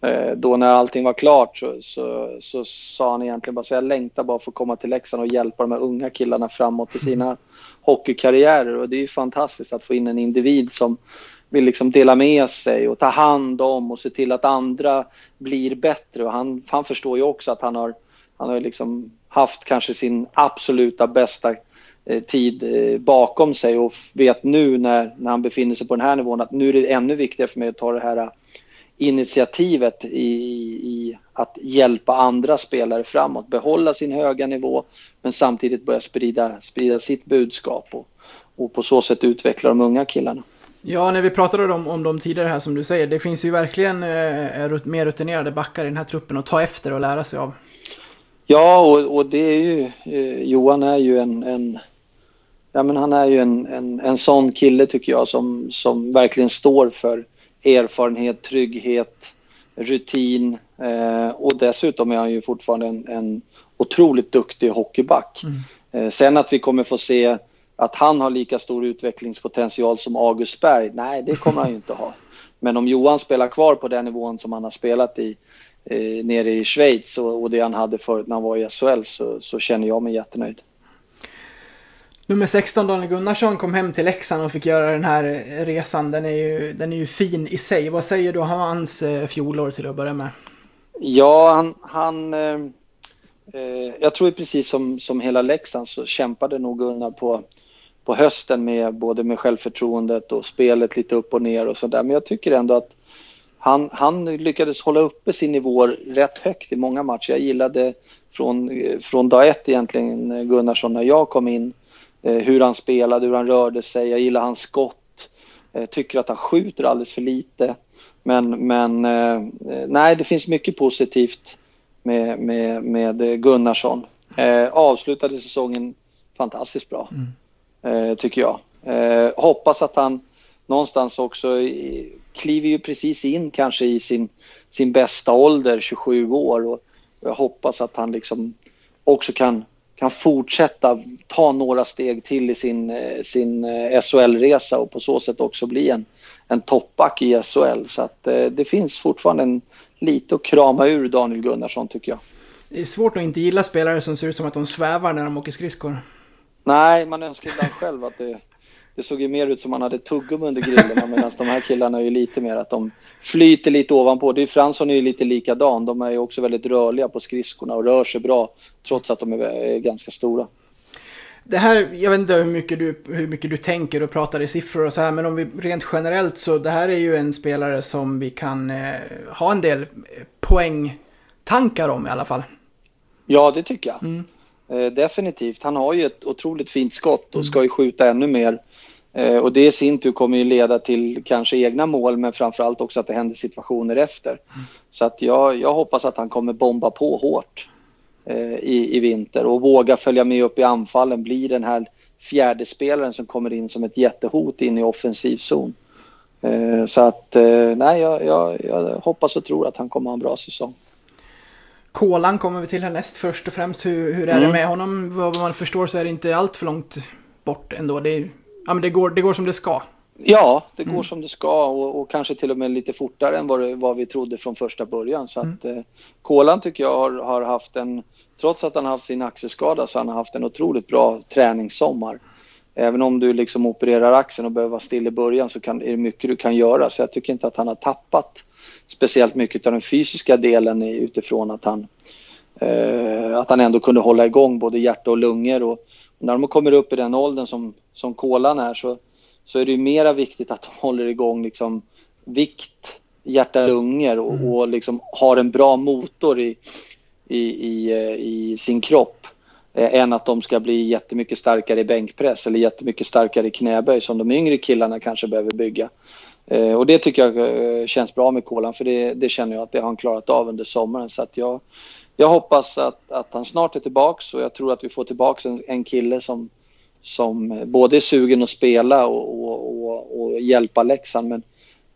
eh, då när allting var klart så, så, så sa han egentligen bara så jag längtar bara för att komma till Leksand och hjälpa de här unga killarna framåt i sina hockeykarriärer och det är ju fantastiskt att få in en individ som vill liksom dela med sig och ta hand om och se till att andra blir bättre. Och han, han förstår ju också att han har, han har liksom haft kanske sin absoluta bästa tid eh, bakom sig och vet nu när, när han befinner sig på den här nivån att nu är det ännu viktigare för mig att ta det här initiativet i, i att hjälpa andra spelare framåt, behålla sin höga nivå men samtidigt börja sprida, sprida sitt budskap och, och på så sätt utveckla de unga killarna. Ja, när vi pratade om, om dem tidigare här som du säger, det finns ju verkligen eh, mer rutinerade backar i den här truppen att ta efter och lära sig av. Ja, och, och det är ju, eh, Johan är ju en, en ja men han är ju en, en, en sån kille tycker jag som, som verkligen står för erfarenhet, trygghet, rutin eh, och dessutom är han ju fortfarande en, en otroligt duktig hockeyback. Mm. Eh, sen att vi kommer få se att han har lika stor utvecklingspotential som August Berg, nej det kommer han ju inte ha. Men om Johan spelar kvar på den nivån som han har spelat i eh, nere i Schweiz och, och det han hade förut när han var i SHL så, så känner jag mig jättenöjd. Nummer 16, Daniel Gunnarsson, kom hem till Leksand och fick göra den här eh, resan. Den är ju, den är ju fin i sig. Vad säger du om hans eh, fjolår till att börja med? Ja, han... han eh, eh jag tror precis som, som hela Leksand så kämpade nog Gunnar på, på hösten med både med självförtroendet och spelet lite upp och ner och sådär. Men jag tycker ändå att han, han lyckades hålla uppe sin nivå rätt högt i många matcher. Jag gillade från, från dag ett egentligen Gunnarsson när jag kom in hur han spelade, hur han rörde sig. Jag gillar hans skott. Jag tycker att han skjuter alldeles för lite. Men, men eh, nej, det finns mycket positivt med, med, med Gunnarsson. Eh, avslutade säsongen fantastiskt bra, mm. eh, tycker jag. Eh, hoppas att han någonstans också kliver ju precis in kanske i sin, sin bästa ålder, 27 år. Och jag hoppas att han liksom också kan kan fortsätta ta några steg till i sin, eh, sin eh, SHL-resa och på så sätt också bli en, en toppback i SHL. Så att eh, det finns fortfarande en, lite att krama ur Daniel Gunnarsson tycker jag. Det är svårt att inte gilla spelare som ser ut som att de svävar när de åker skridskor. Nej, man önskar ibland själv att det, det såg ju mer ut som man hade tuggum under grillorna medan de här killarna är ju lite mer att de flyter lite ovanpå. Det är Fransson är ju lite likadan. De är ju också väldigt rörliga på skridskorna och rör sig bra trots att de är ganska stora. Det här, jag vet inte hur mycket, du, hur mycket du tänker och pratar i siffror och så här, men om vi rent generellt så det här är ju en spelare som vi kan eh, ha en del poängtankar om i alla fall. Ja, det tycker jag. Mm. Eh, definitivt. Han har ju ett otroligt fint skott och ska ju skjuta ännu mer. Eh, och det i sin tur kommer ju leda till kanske egna mål men framförallt också att det händer situationer efter. Mm. Så att jag, jag hoppas att han kommer bomba på hårt eh, i, i vinter och våga följa med upp i anfallen, bli den här fjärde spelaren som kommer in som ett jättehot in i offensiv zon. Så att nej, jag, jag, jag, hoppas och tror att han kommer ha en bra säsong. Kolan kommer vi till härnäst först och främst. Hur, hur är mm. det med honom? Vad man förstår så är det inte allt för långt bort ändå. Det är ja, men det, går, det går som det ska. Ja, det går mm. som det ska och, och, kanske till och med lite fortare än vad, det, vad vi trodde från första början. Så mm. att eh, Kolan tycker jag har, har, haft en, trots att han har haft sin axelskada så har han haft en otroligt bra träningssommar. Även om du liksom opererar axeln och behöver vara still i början så kan, är det mycket du kan göra. Så jag tycker inte att han har tappat speciellt mycket av den fysiska delen utifrån att han, eh, att han ändå kunde hålla igång både hjärta och lungor. Och, när de kommer upp i den åldern som, som kolan är så, så är det ju mera viktigt att de håller igång liksom vikt, hjärta, lungor och, mm. och liksom har en bra motor i, i, i, eh, i sin kropp eh, än att de ska bli jättemycket starkare i bänkpress eller jättemycket starkare i knäböj som de yngre killarna kanske behöver bygga. Eh, och det tycker jag känns bra med kolan för det, det känner jag att det har han klarat av under sommaren så att jag, jag hoppas att, att han snart är tillbaks och jag tror att vi får tillbaks en, en kille som, som både är sugen att spela och, och, och, och hjälpa Leksand men,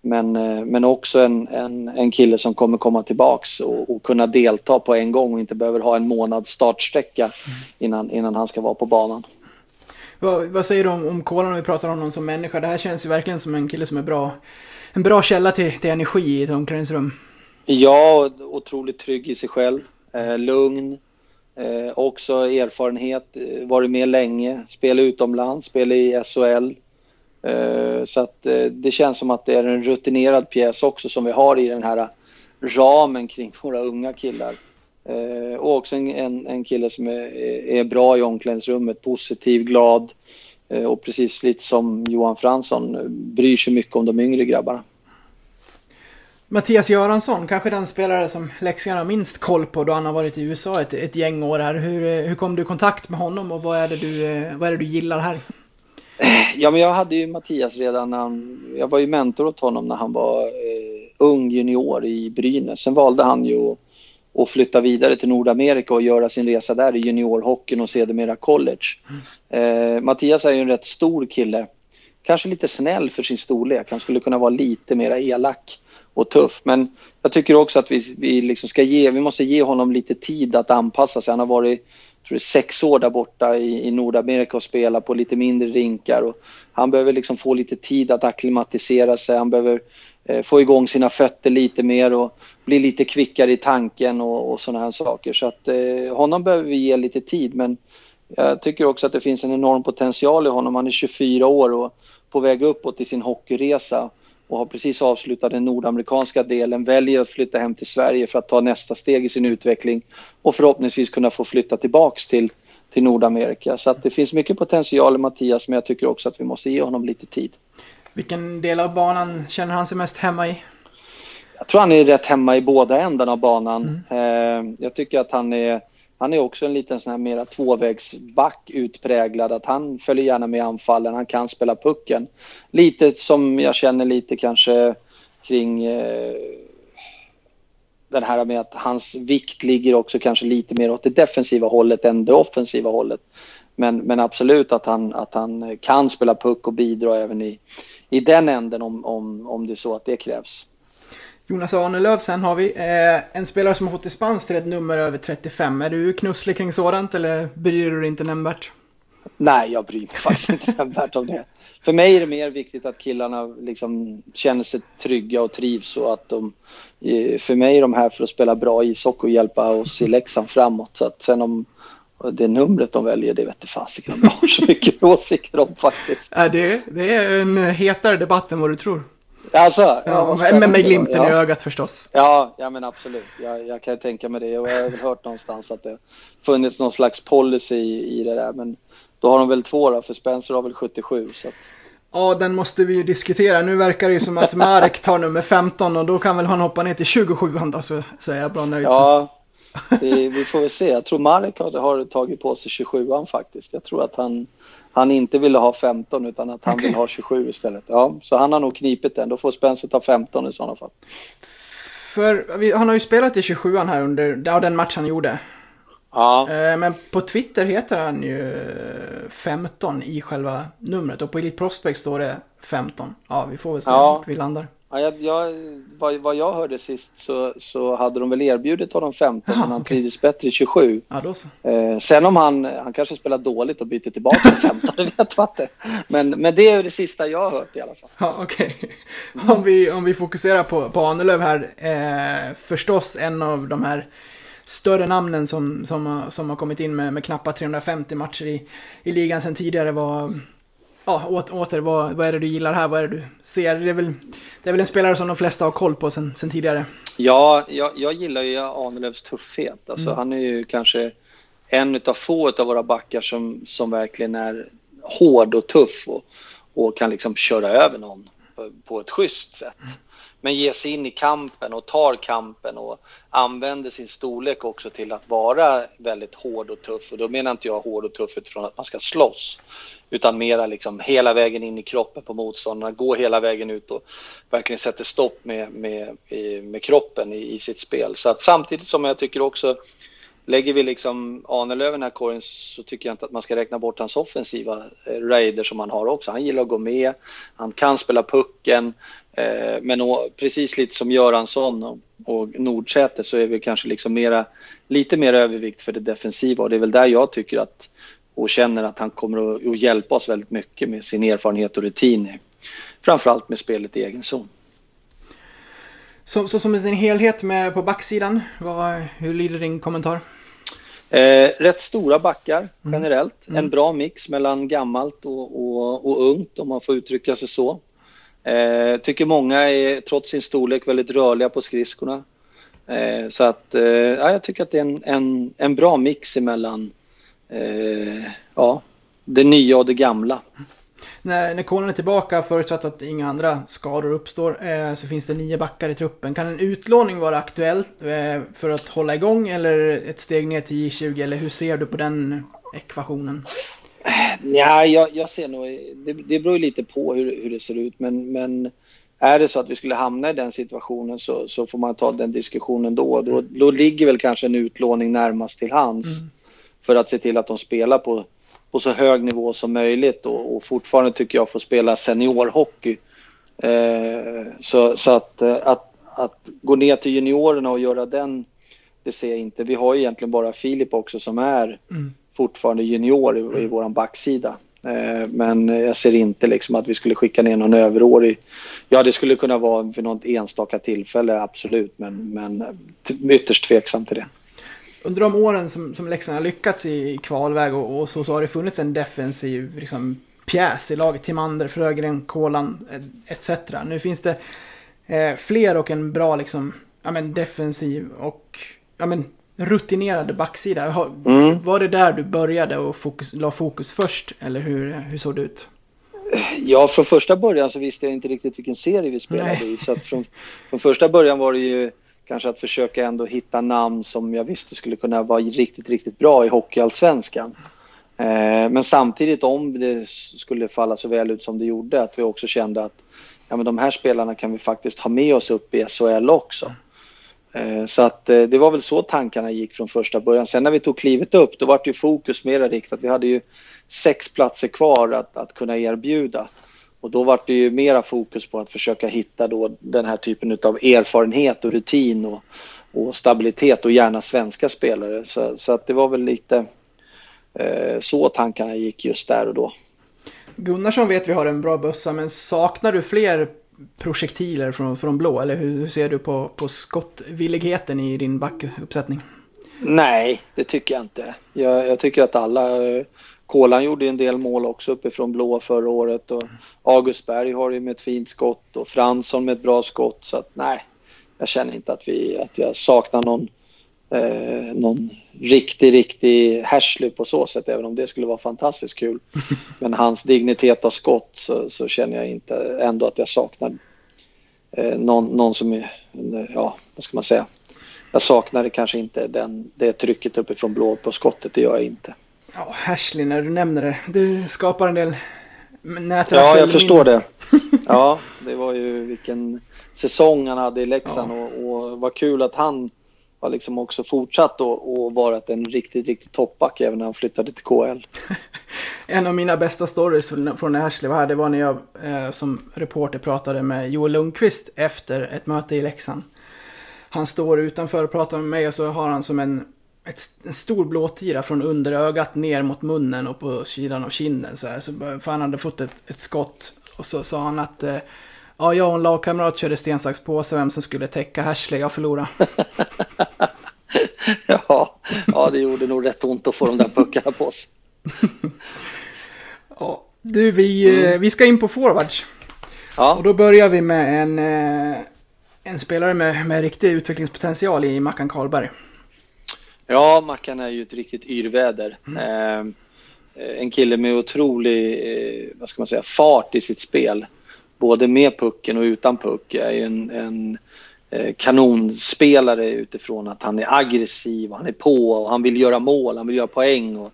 men, eh, men också en, en, en kille som kommer komma tillbaks och, och kunna delta på en gång och inte behöver ha en månads startsträcka innan, innan han ska vara på banan. Vad, vad säger du om, om Kolan om vi pratar om honom som människa? Det här känns ju verkligen som en kille som är bra. En bra källa till, till energi i ett omklädningsrum. Ja, otroligt trygg i sig själv eh, lugn, Eh, också erfarenhet, eh, varit med länge, spelat utomlands, spelat i SHL. Eh, så att eh, det känns som att det är en rutinerad pjäs också som vi har i den här ramen kring våra unga killar. Eh, och också en, en, en kille som är, är bra i omklädningsrummet, positiv, glad eh, och precis lite som Johan Fransson bryr sig mycket om de yngre grabbarna. Mattias Göransson, kanske den spelare som Leksand har minst koll på då han har varit i USA ett, ett gäng år här. Hur, hur kom du i kontakt med honom och vad är det du, vad är det du gillar här? Ja, men jag hade ju Mattias redan när han, jag var ju mentor åt honom när han var eh, ung junior i Brynäs. Sen valde han ju att och flytta vidare till Nordamerika och göra sin resa där i juniorhockeyn och sedermera college. Mm. Eh, Mattias är ju en rätt stor kille. Kanske lite snäll för sin storlek. Han skulle kunna vara lite mer elak och tuff. Men jag tycker också att vi, vi, liksom ska ge, vi måste ge honom lite tid att anpassa sig. Han har varit tror det sex år där borta i, i Nordamerika och spelat på lite mindre rinkar. Och han behöver liksom få lite tid att akklimatisera sig. Han behöver eh, få igång sina fötter lite mer och bli lite kvickare i tanken och, och sådana här saker. Så att eh, honom behöver vi ge lite tid. Men jag tycker också att det finns en enorm potential i honom. Han är 24 år och på väg uppåt i sin hockeyresa och har precis avslutat den nordamerikanska delen, väljer att flytta hem till Sverige för att ta nästa steg i sin utveckling och förhoppningsvis kunna få flytta tillbaks till, till Nordamerika. Så att det finns mycket potential i Mattias, men jag tycker också att vi måste ge honom lite tid. Vilken del av banan känner han sig mest hemma i? Jag tror han är rätt hemma i båda ändarna av banan. Mm. Eh, jag tycker att han är han är också en liten sån här mera tvåvägsback utpräglad. Att han följer gärna med anfallen, han kan spela pucken. Lite som jag känner lite kanske kring eh, den här med att hans vikt ligger också kanske lite mer åt det defensiva hållet än det offensiva hållet. Men, men absolut att han, att han kan spela puck och bidra även i, i den änden om, om, om det är så att det krävs. Jonas Arnelöv sen har vi. Eh, en spelare som har fått dispens till ett nummer över 35. Är du knusslig kring sådant eller bryr du dig inte nämnvärt? Nej, jag bryr mig faktiskt inte nämnvärt om det. För mig är det mer viktigt att killarna liksom känner sig trygga och trivs och att de... För mig är de här för att spela bra ishockey och hjälpa oss i Leksand framåt. Så att sen om det numret de väljer, det vet fasiken om jag har så mycket åsikter om faktiskt. Det, det är en hetare debatt än vad du tror. Alltså, ja, men med glimten ja. i ögat förstås. Ja, ja men absolut. Jag, jag kan tänka mig det. Och jag har väl hört någonstans att det funnits någon slags policy i, i det där. Men då har de väl två då, för Spencer har väl 77. Så att... Ja, den måste vi ju diskutera. Nu verkar det ju som att Marek tar nummer 15 och då kan väl han hoppa ner till 27 då, så, så är jag bra nöjd. Ja, vi, vi får väl se. Jag tror Marek har, har tagit på sig 27an faktiskt. Jag tror att han han inte ville ha 15 utan att han okay. vill ha 27 istället. Ja, så han har nog knipit den. Då får Spencer ta 15 i sådana fall. För han har ju spelat i 27an här under ja, den match han gjorde. Ja. Eh, men på Twitter heter han ju 15 i själva numret och på Elite Prospect står det 15. Ja, vi får väl se ja. vart vi landar. Ja, jag, jag, vad, vad jag hörde sist så, så hade de väl erbjudit honom 15 Aha, men han okay. trivdes bättre i 27. Ja, då så. Eh, sen om han, han kanske spelar dåligt och byter tillbaka till 15, det vet man inte. Men, men det är det sista jag har hört i alla fall. Ja, okej. Okay. Om, vi, om vi fokuserar på, på Ahnelöv här, eh, förstås en av de här större namnen som, som, som har kommit in med, med knappa 350 matcher i, i ligan sen tidigare var ja, åter, vad, vad är det du gillar här? Vad är det du ser? Det är väl, det är väl en spelare som de flesta har koll på sen, sen tidigare? Ja, jag, jag gillar ju Ahnelövs tuffhet. Alltså, mm. Han är ju kanske en av få av våra backar som, som verkligen är hård och tuff och, och kan liksom köra över någon på, på ett schysst sätt. Mm. Men ger sig in i kampen och tar kampen och använder sin storlek också till att vara väldigt hård och tuff. Och då menar inte jag hård och tuff utifrån att man ska slåss utan mera liksom hela vägen in i kroppen på motståndarna, gå hela vägen ut och verkligen sätter stopp med, med, med kroppen i, i sitt spel. Så att samtidigt som jag tycker också Lägger vi liksom Ahnelöv i den här korgen så tycker jag inte att man ska räkna bort hans offensiva eh, raider som han har också. Han gillar att gå med, han kan spela pucken, eh, men precis lite som Göransson och, och Nordsäter så är vi kanske liksom mera, lite mer övervikt för det defensiva och det är väl där jag tycker att och känner att han kommer att, hjälpa oss väldigt mycket med sin erfarenhet och rutin. Framförallt med spelet i egen zon. Så, så som en helhet med på backsidan, vad, hur lyder din kommentar? Eh, rätt stora backar generellt. En bra mix mellan gammalt och, och, och ungt om man får uttrycka sig så. Eh, tycker många är trots sin storlek väldigt rörliga på skridskorna. Eh, så att eh, ja, jag tycker att det är en, en, en bra mix emellan eh, ja, det nya och det gamla. När, när Kolan är tillbaka, förutsatt att inga andra skador uppstår, eh, så finns det nio backar i truppen. Kan en utlåning vara aktuellt eh, för att hålla igång eller ett steg ner till J20? Eller hur ser du på den ekvationen? Ja, jag, jag ser nog, det, det beror lite på hur, hur det ser ut men, men är det så att vi skulle hamna i den situationen så, så får man ta den diskussionen då. Då, då ligger väl kanske en utlåning närmast till hands för att se till att de spelar på, på så hög nivå som möjligt och, och fortfarande tycker jag får spela seniorhockey. Eh, så så att, eh, att, att gå ner till juniorerna och göra den, det ser jag inte. Vi har ju egentligen bara Filip också som är fortfarande junior i, i våran backsida. Eh, men jag ser inte liksom att vi skulle skicka ner någon överårig. Ja, det skulle kunna vara vid något enstaka tillfälle, absolut, men, men ytterst tveksam till det. Under de åren som, som Leksand har lyckats i kvalväg och, och så, så har det funnits en defensiv liksom, pjäs i laget. Timander, Frögren, Kolan etc. Nu finns det eh, fler och en bra liksom, ja, men, defensiv och ja, men, rutinerade backsida. Har, Var det där du började och fokus, la fokus först? Eller hur, hur såg det ut? Ja, från första början så visste jag inte riktigt vilken serie vi spelade Nej. i. Så från, från första början var det ju kanske att försöka ändå hitta namn som jag visste skulle kunna vara riktigt, riktigt bra i Hockeyallsvenskan. Eh, men samtidigt om det skulle falla så väl ut som det gjorde att vi också kände att ja, men de här spelarna kan vi faktiskt ha med oss upp i SHL också. Eh, Så att eh, det var väl så tankarna gick från första början. Sen när vi tog klivet upp då var det ju fokus mera riktat. Vi hade ju sex platser kvar att, att kunna erbjuda. Och då var det ju mera fokus på att försöka hitta då den här typen av erfarenhet och rutin och, och stabilitet och gärna svenska spelare. Så, så att det var väl lite eh, så tankarna gick just där och då. Gunnarsson vet vi har en bra bössa, men saknar du fler projektiler från, från blå? Eller hur, hur ser du på, på skottvilligheten i din backuppsättning? Nej, det tycker jag inte. Jag, jag tycker att alla... Kolan gjorde en del mål också uppifrån blå förra året och August Berg har ju med ett fint skott och Fransson med ett bra skott så att nej, jag känner inte att vi att jag saknar någon, eh, någon riktig, riktig Hersley på så sätt även om det skulle vara fantastiskt kul. Men hans dignitet av skott så, så känner jag inte ändå att jag saknar eh, någon, någon som är, ja vad ska man säga, jag saknar kanske inte den, det trycket uppifrån blå på skottet, det gör jag inte. Ja, Ashley, när du nämner det. Det skapar en del nätrassel. Ja, jag förstår det. Ja, det var ju vilken säsong han hade i Leksand och, och vad kul att han har liksom också fortsatt och, och varit en riktigt, riktigt toppback även när han flyttade till KL. En av mina bästa stories från- från när Ashley var här, det var när jag eh, som reporter pratade med Joel Lundqvist efter ett möte i Leksand. Han står utanför och pratar med mig och så har han som en, ett, en stor blåtira från under ögat ner mot munnen och på sidan av kinden så här. Så, för han hade fått ett, ett skott och så sa han att eh, Ja, jag och en lagkamrat körde sten, sax, påse vem som skulle täcka Ashley. Jag förlorade. Ja, ja, det gjorde nog rätt ont att få de där puckarna på sig. Ja, du, vi, eh, vi ska in på forwards. Och Ja, då börjar vi med en, eh, en spelare med, med riktig utvecklingspotential i Mackan Karlberg. Ja Mackan är ju ett riktigt yrväder. Eh, en kille med otrolig, eh, vad ska man säga, fart i sitt spel. Både med pucken och utan puck. Är ju en, en eh, kanonspelare utifrån att han är aggressiv, och han är på och han vill göra mål, han vill göra poäng och,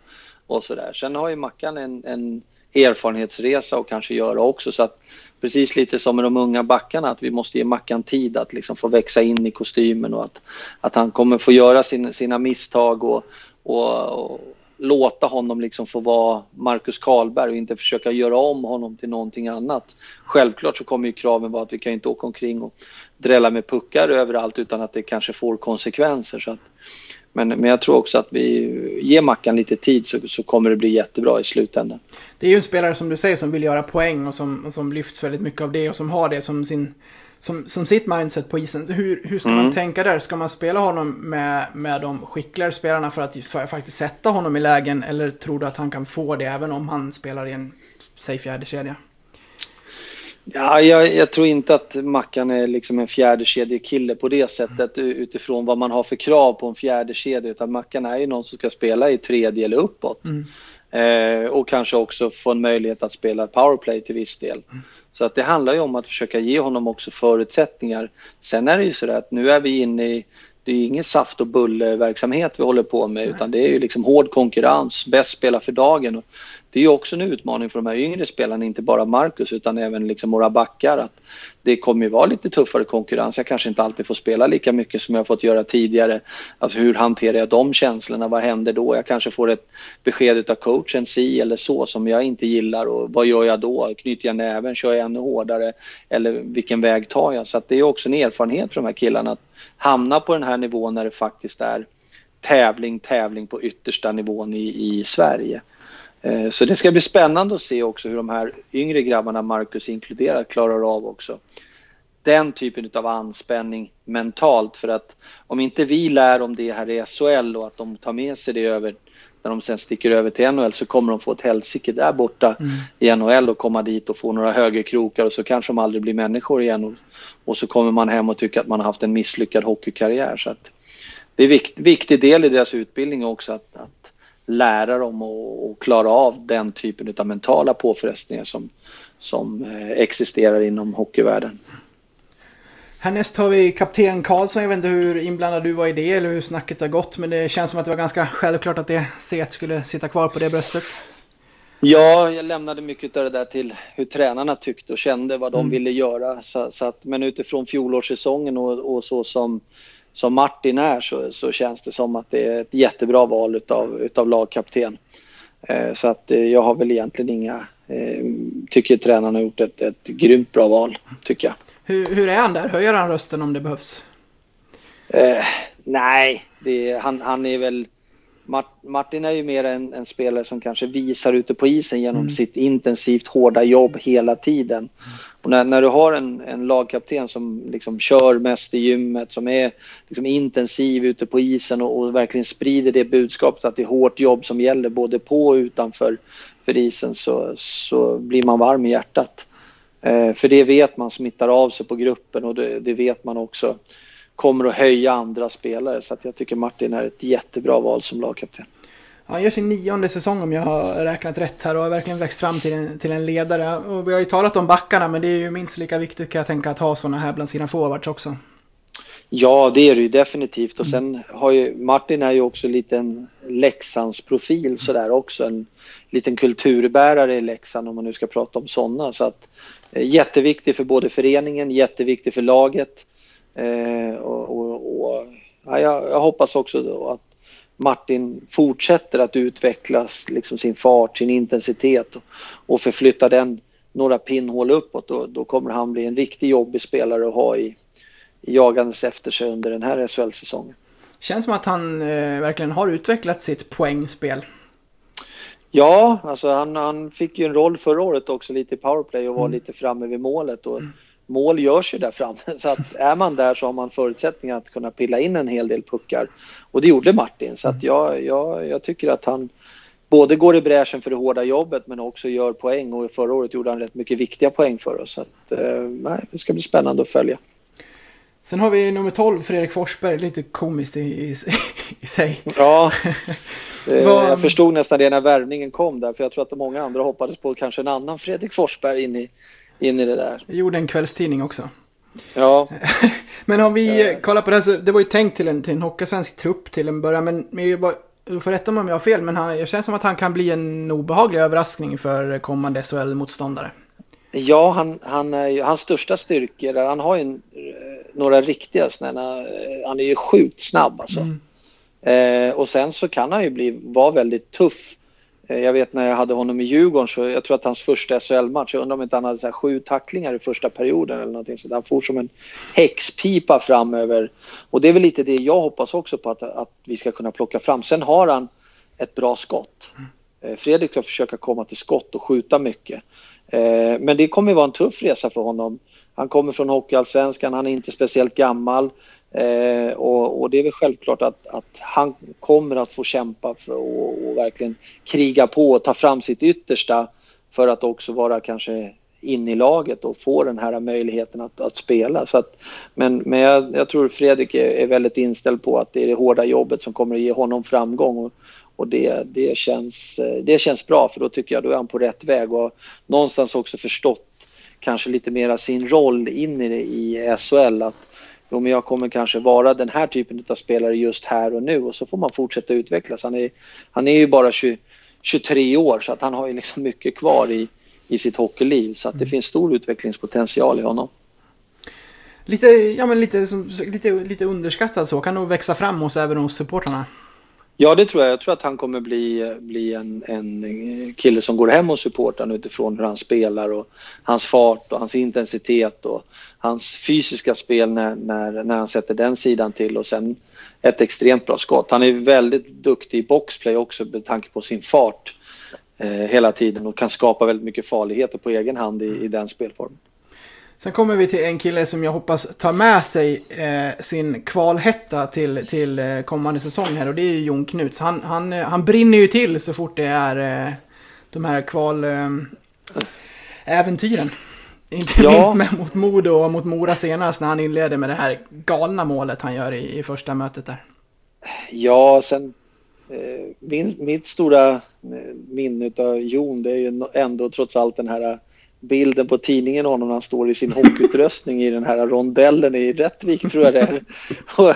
och sådär. Sen har ju Mackan en, en erfarenhetsresa att kanske göra också så att precis lite som med de unga backarna att vi måste ge Mackan tid att liksom få växa in i kostymen och att, att han kommer få göra sin, sina misstag och, och, och låta honom liksom få vara Marcus Karlberg och inte försöka göra om honom till någonting annat. Självklart så kommer ju kraven vara att vi kan inte åka omkring och drälla med puckar överallt utan att det kanske får konsekvenser. Så att, men, men jag tror också att vi ger Mackan lite tid så, så kommer det bli jättebra i slutändan. Det är ju en spelare som du säger som vill göra poäng och som, och som lyfts väldigt mycket av det och som har det som sin, som, som sitt mindset på isen. Hur, hur ska man tänka där? Ska man spela honom med, med de skickligare spelarna för att, för faktiskt sätta honom i lägen? Eller tror du att han kan få det även om han spelar i en, säg fjärde kedja? Ja, jag, jag, tror inte att Mackan är liksom en fjärde kille på det sättet utifrån vad man har för krav på en fjärde kedja utan Mackan är ju någon som ska spela i tredje eller uppåt. Mm. Eh, och kanske också få en möjlighet att spela powerplay till viss del. Mm. Så att det handlar ju om att försöka ge honom också förutsättningar. Sen är det ju så att nu är vi inne i det är ingen saft och bullerverksamhet vi håller på med utan det är ju liksom hård konkurrens, bäst spela för dagen. Det är ju också en utmaning för de här yngre spelarna, inte bara Marcus utan även liksom våra backar. Att det kommer ju vara lite tuffare konkurrens. Jag kanske inte alltid får spela lika mycket som jag fått göra tidigare. Alltså hur hanterar jag de känslorna? Vad händer då? Jag kanske får ett besked av coachen si eller så som jag inte gillar och vad gör jag då? Knyter jag näven? Kör jag ännu hårdare? Eller vilken väg tar jag? Så att det är också en erfarenhet för de här killarna att hamna på den här nivån när det faktiskt är tävling, tävling på yttersta nivån i, i Sverige. Eh, så det ska bli spännande att se också hur de här yngre grabbarna, Marcus inkluderat, klarar av också den typen av anspänning mentalt. För att om inte vi lär om det här i SHL och att de tar med sig det över när de sen sticker över till NHL så kommer de få ett helsike där borta mm. i NHL och komma dit och få några högerkrokar och så kanske de aldrig blir människor igen och, och så kommer man hem och tycker att man har haft en misslyckad hockeykarriär. Så att det är en vikt, viktig del i deras utbildning också att, att lära dem att klara av den typen av mentala påfrestningar som, som eh, existerar inom hockeyvärlden. Härnäst har vi kapten Karlsson. Jag vet inte hur inblandad du var i det eller hur snacket har gått. Men det känns som att det var ganska självklart att det set skulle sitta kvar på det bröstet. Ja, jag lämnade mycket av det där till hur tränarna tyckte och kände vad de mm. ville göra. Så, så, att, men utifrån fjolårssäsongen och, och så som, som Martin är så, så känns det som att det är ett jättebra val utav, utav lagkapten. Eh, så att eh, jag har väl egentligen inga, eh, tycker tränarna har gjort ett, ett grymt bra val, tycker jag. Hur, hur är han där? Höjer han rösten om det behövs? Eh, nej, det, han, han är väl... Martin är ju mer en, en, spelare som kanske visar ute på isen genom mm. sitt intensivt hårda jobb hela tiden. Och när, när du har en, en lagkapten som liksom kör mest i gymmet, som är liksom intensiv ute på isen och, och, verkligen sprider det budskapet att det är hårt jobb som gäller både på och utanför för isen så, så blir man varm i hjärtat. Eh, för det vet man smittar av sig på gruppen och det, det, vet man också kommer att höja andra spelare. Så att jag tycker Martin är ett jättebra val som lagkapten. Han gör sin nionde säsong om jag har räknat rätt här och har verkligen växt fram till en, till en ledare. Och vi har ju talat om backarna men det är ju minst lika viktigt kan jag tänka att ha sådana här bland sina forwards också. Ja, det är det ju definitivt. Och sen har ju Martin är ju också lite en Leksandsprofil sådär också. En liten kulturbärare i Leksand om man nu ska prata om sådana. Så att eh, jätteviktig för både föreningen, jätteviktig för laget. Eh, och, och, och ja, jag, jag, hoppas också då att Martin fortsätter att utvecklas liksom sin fart, sin intensitet och, och förflytta den några pinnhål uppåt. Då, då kommer han bli en riktigt jobbig spelare att ha i, jagandes efter sig under den här SHL-säsongen. Känns som att han eh, verkligen har utvecklat sitt poängspel. Ja, alltså han, han fick ju en roll förra året också lite i powerplay och var mm. lite framme vid målet. Och mm. Mål görs ju där framme, så att är man där så har man förutsättningar att kunna pilla in en hel del puckar. Och det gjorde Martin, så att mm. jag, jag, jag tycker att han både går i bräschen för det hårda jobbet men också gör poäng och förra året gjorde han rätt mycket viktiga poäng för oss. Så att, eh, det ska bli spännande att följa. Sen har vi nummer 12, Fredrik Forsberg. Lite komiskt i, i, i sig. Ja, Var... jag förstod nästan det när värvningen kom där. För jag tror att många andra hoppades på kanske en annan Fredrik Forsberg in i, in i det där. Jag gjorde en kvällstidning också. Ja. men om vi kollar på det här så det var ju tänkt till en, till en hockeysvensk trupp till en början. Men, du får rätta mig om jag har fel, men han, jag känns som att han kan bli en obehaglig överraskning för kommande SHL-motståndare. Ja, han, han, hans största styrkor, han har ju en, några riktiga sådana, han är ju sjukt snabb alltså. Mm. Eh, och sen så kan han ju bli, vara väldigt tuff. Eh, jag vet när jag hade honom i Djurgården så jag tror att hans första SHL-match, jag undrar om inte han hade så sju tacklingar i första perioden eller någonting sådant. han for som en häxpipa framöver. Och det är väl lite det jag hoppas också på att, att vi ska kunna plocka fram. Sen har han ett bra skott. Eh, Fredrik ska försöka komma till skott och skjuta mycket. Eh, men det kommer vara en tuff resa för honom han kommer från Hockeyallsvenskan, han är inte speciellt gammal. Eh, och, och, det är väl självklart att, att han kommer att få kämpa för och, och verkligen kriga på och ta fram sitt yttersta för att också vara kanske in i laget och få den här möjligheten att, att spela. Så att, men men jag, jag tror Fredrik är, är, väldigt inställd på att det är det hårda jobbet som kommer att ge honom framgång. Och, och det, det, känns, eh, det känns bra för då tycker jag då är han på rätt väg och någonstans också förstått kanske lite mera sin roll in i, i SHL. Att jo, men jag kommer kanske vara den här typen av spelare just här och nu och så får man fortsätta utvecklas. Han är, han är ju bara 20, 23 år så att han har ju liksom mycket kvar i, i sitt hockeyliv så att det mm. finns stor utvecklingspotential i honom. Lite, ja, men lite, lite, lite underskattad så, kan nog växa fram hos även hos supportrarna. Ja, det tror jag. Jag tror att han kommer bli, bli en, en kille som går hem och supportar utifrån hur han spelar och hans fart och hans intensitet och hans fysiska spel när, när, när han sätter den sidan till och sen ett extremt bra skott. Han är väldigt duktig i boxplay också med tanke på sin fart eh, hela tiden och kan skapa väldigt mycket farligheter på egen hand i, i den spelformen. Sen kommer vi till en kille som jag hoppas tar med sig eh, sin kvalhetta till, till eh, kommande säsong här och det är ju Jon Knuts. Han, han, eh, han brinner ju till så fort det är eh, de här kval... Eh. Inte ja. minst med mot Modo och mot Mora senast när han inleder med det här galna målet han gör i, i första mötet där. Ja, sen eh, min, mitt stora minne av Jon det är ju ändå trots allt den här bilden på tidningen honom när han står i sin hockeyutrustning i den här rondellen i Rättvik tror jag det är och,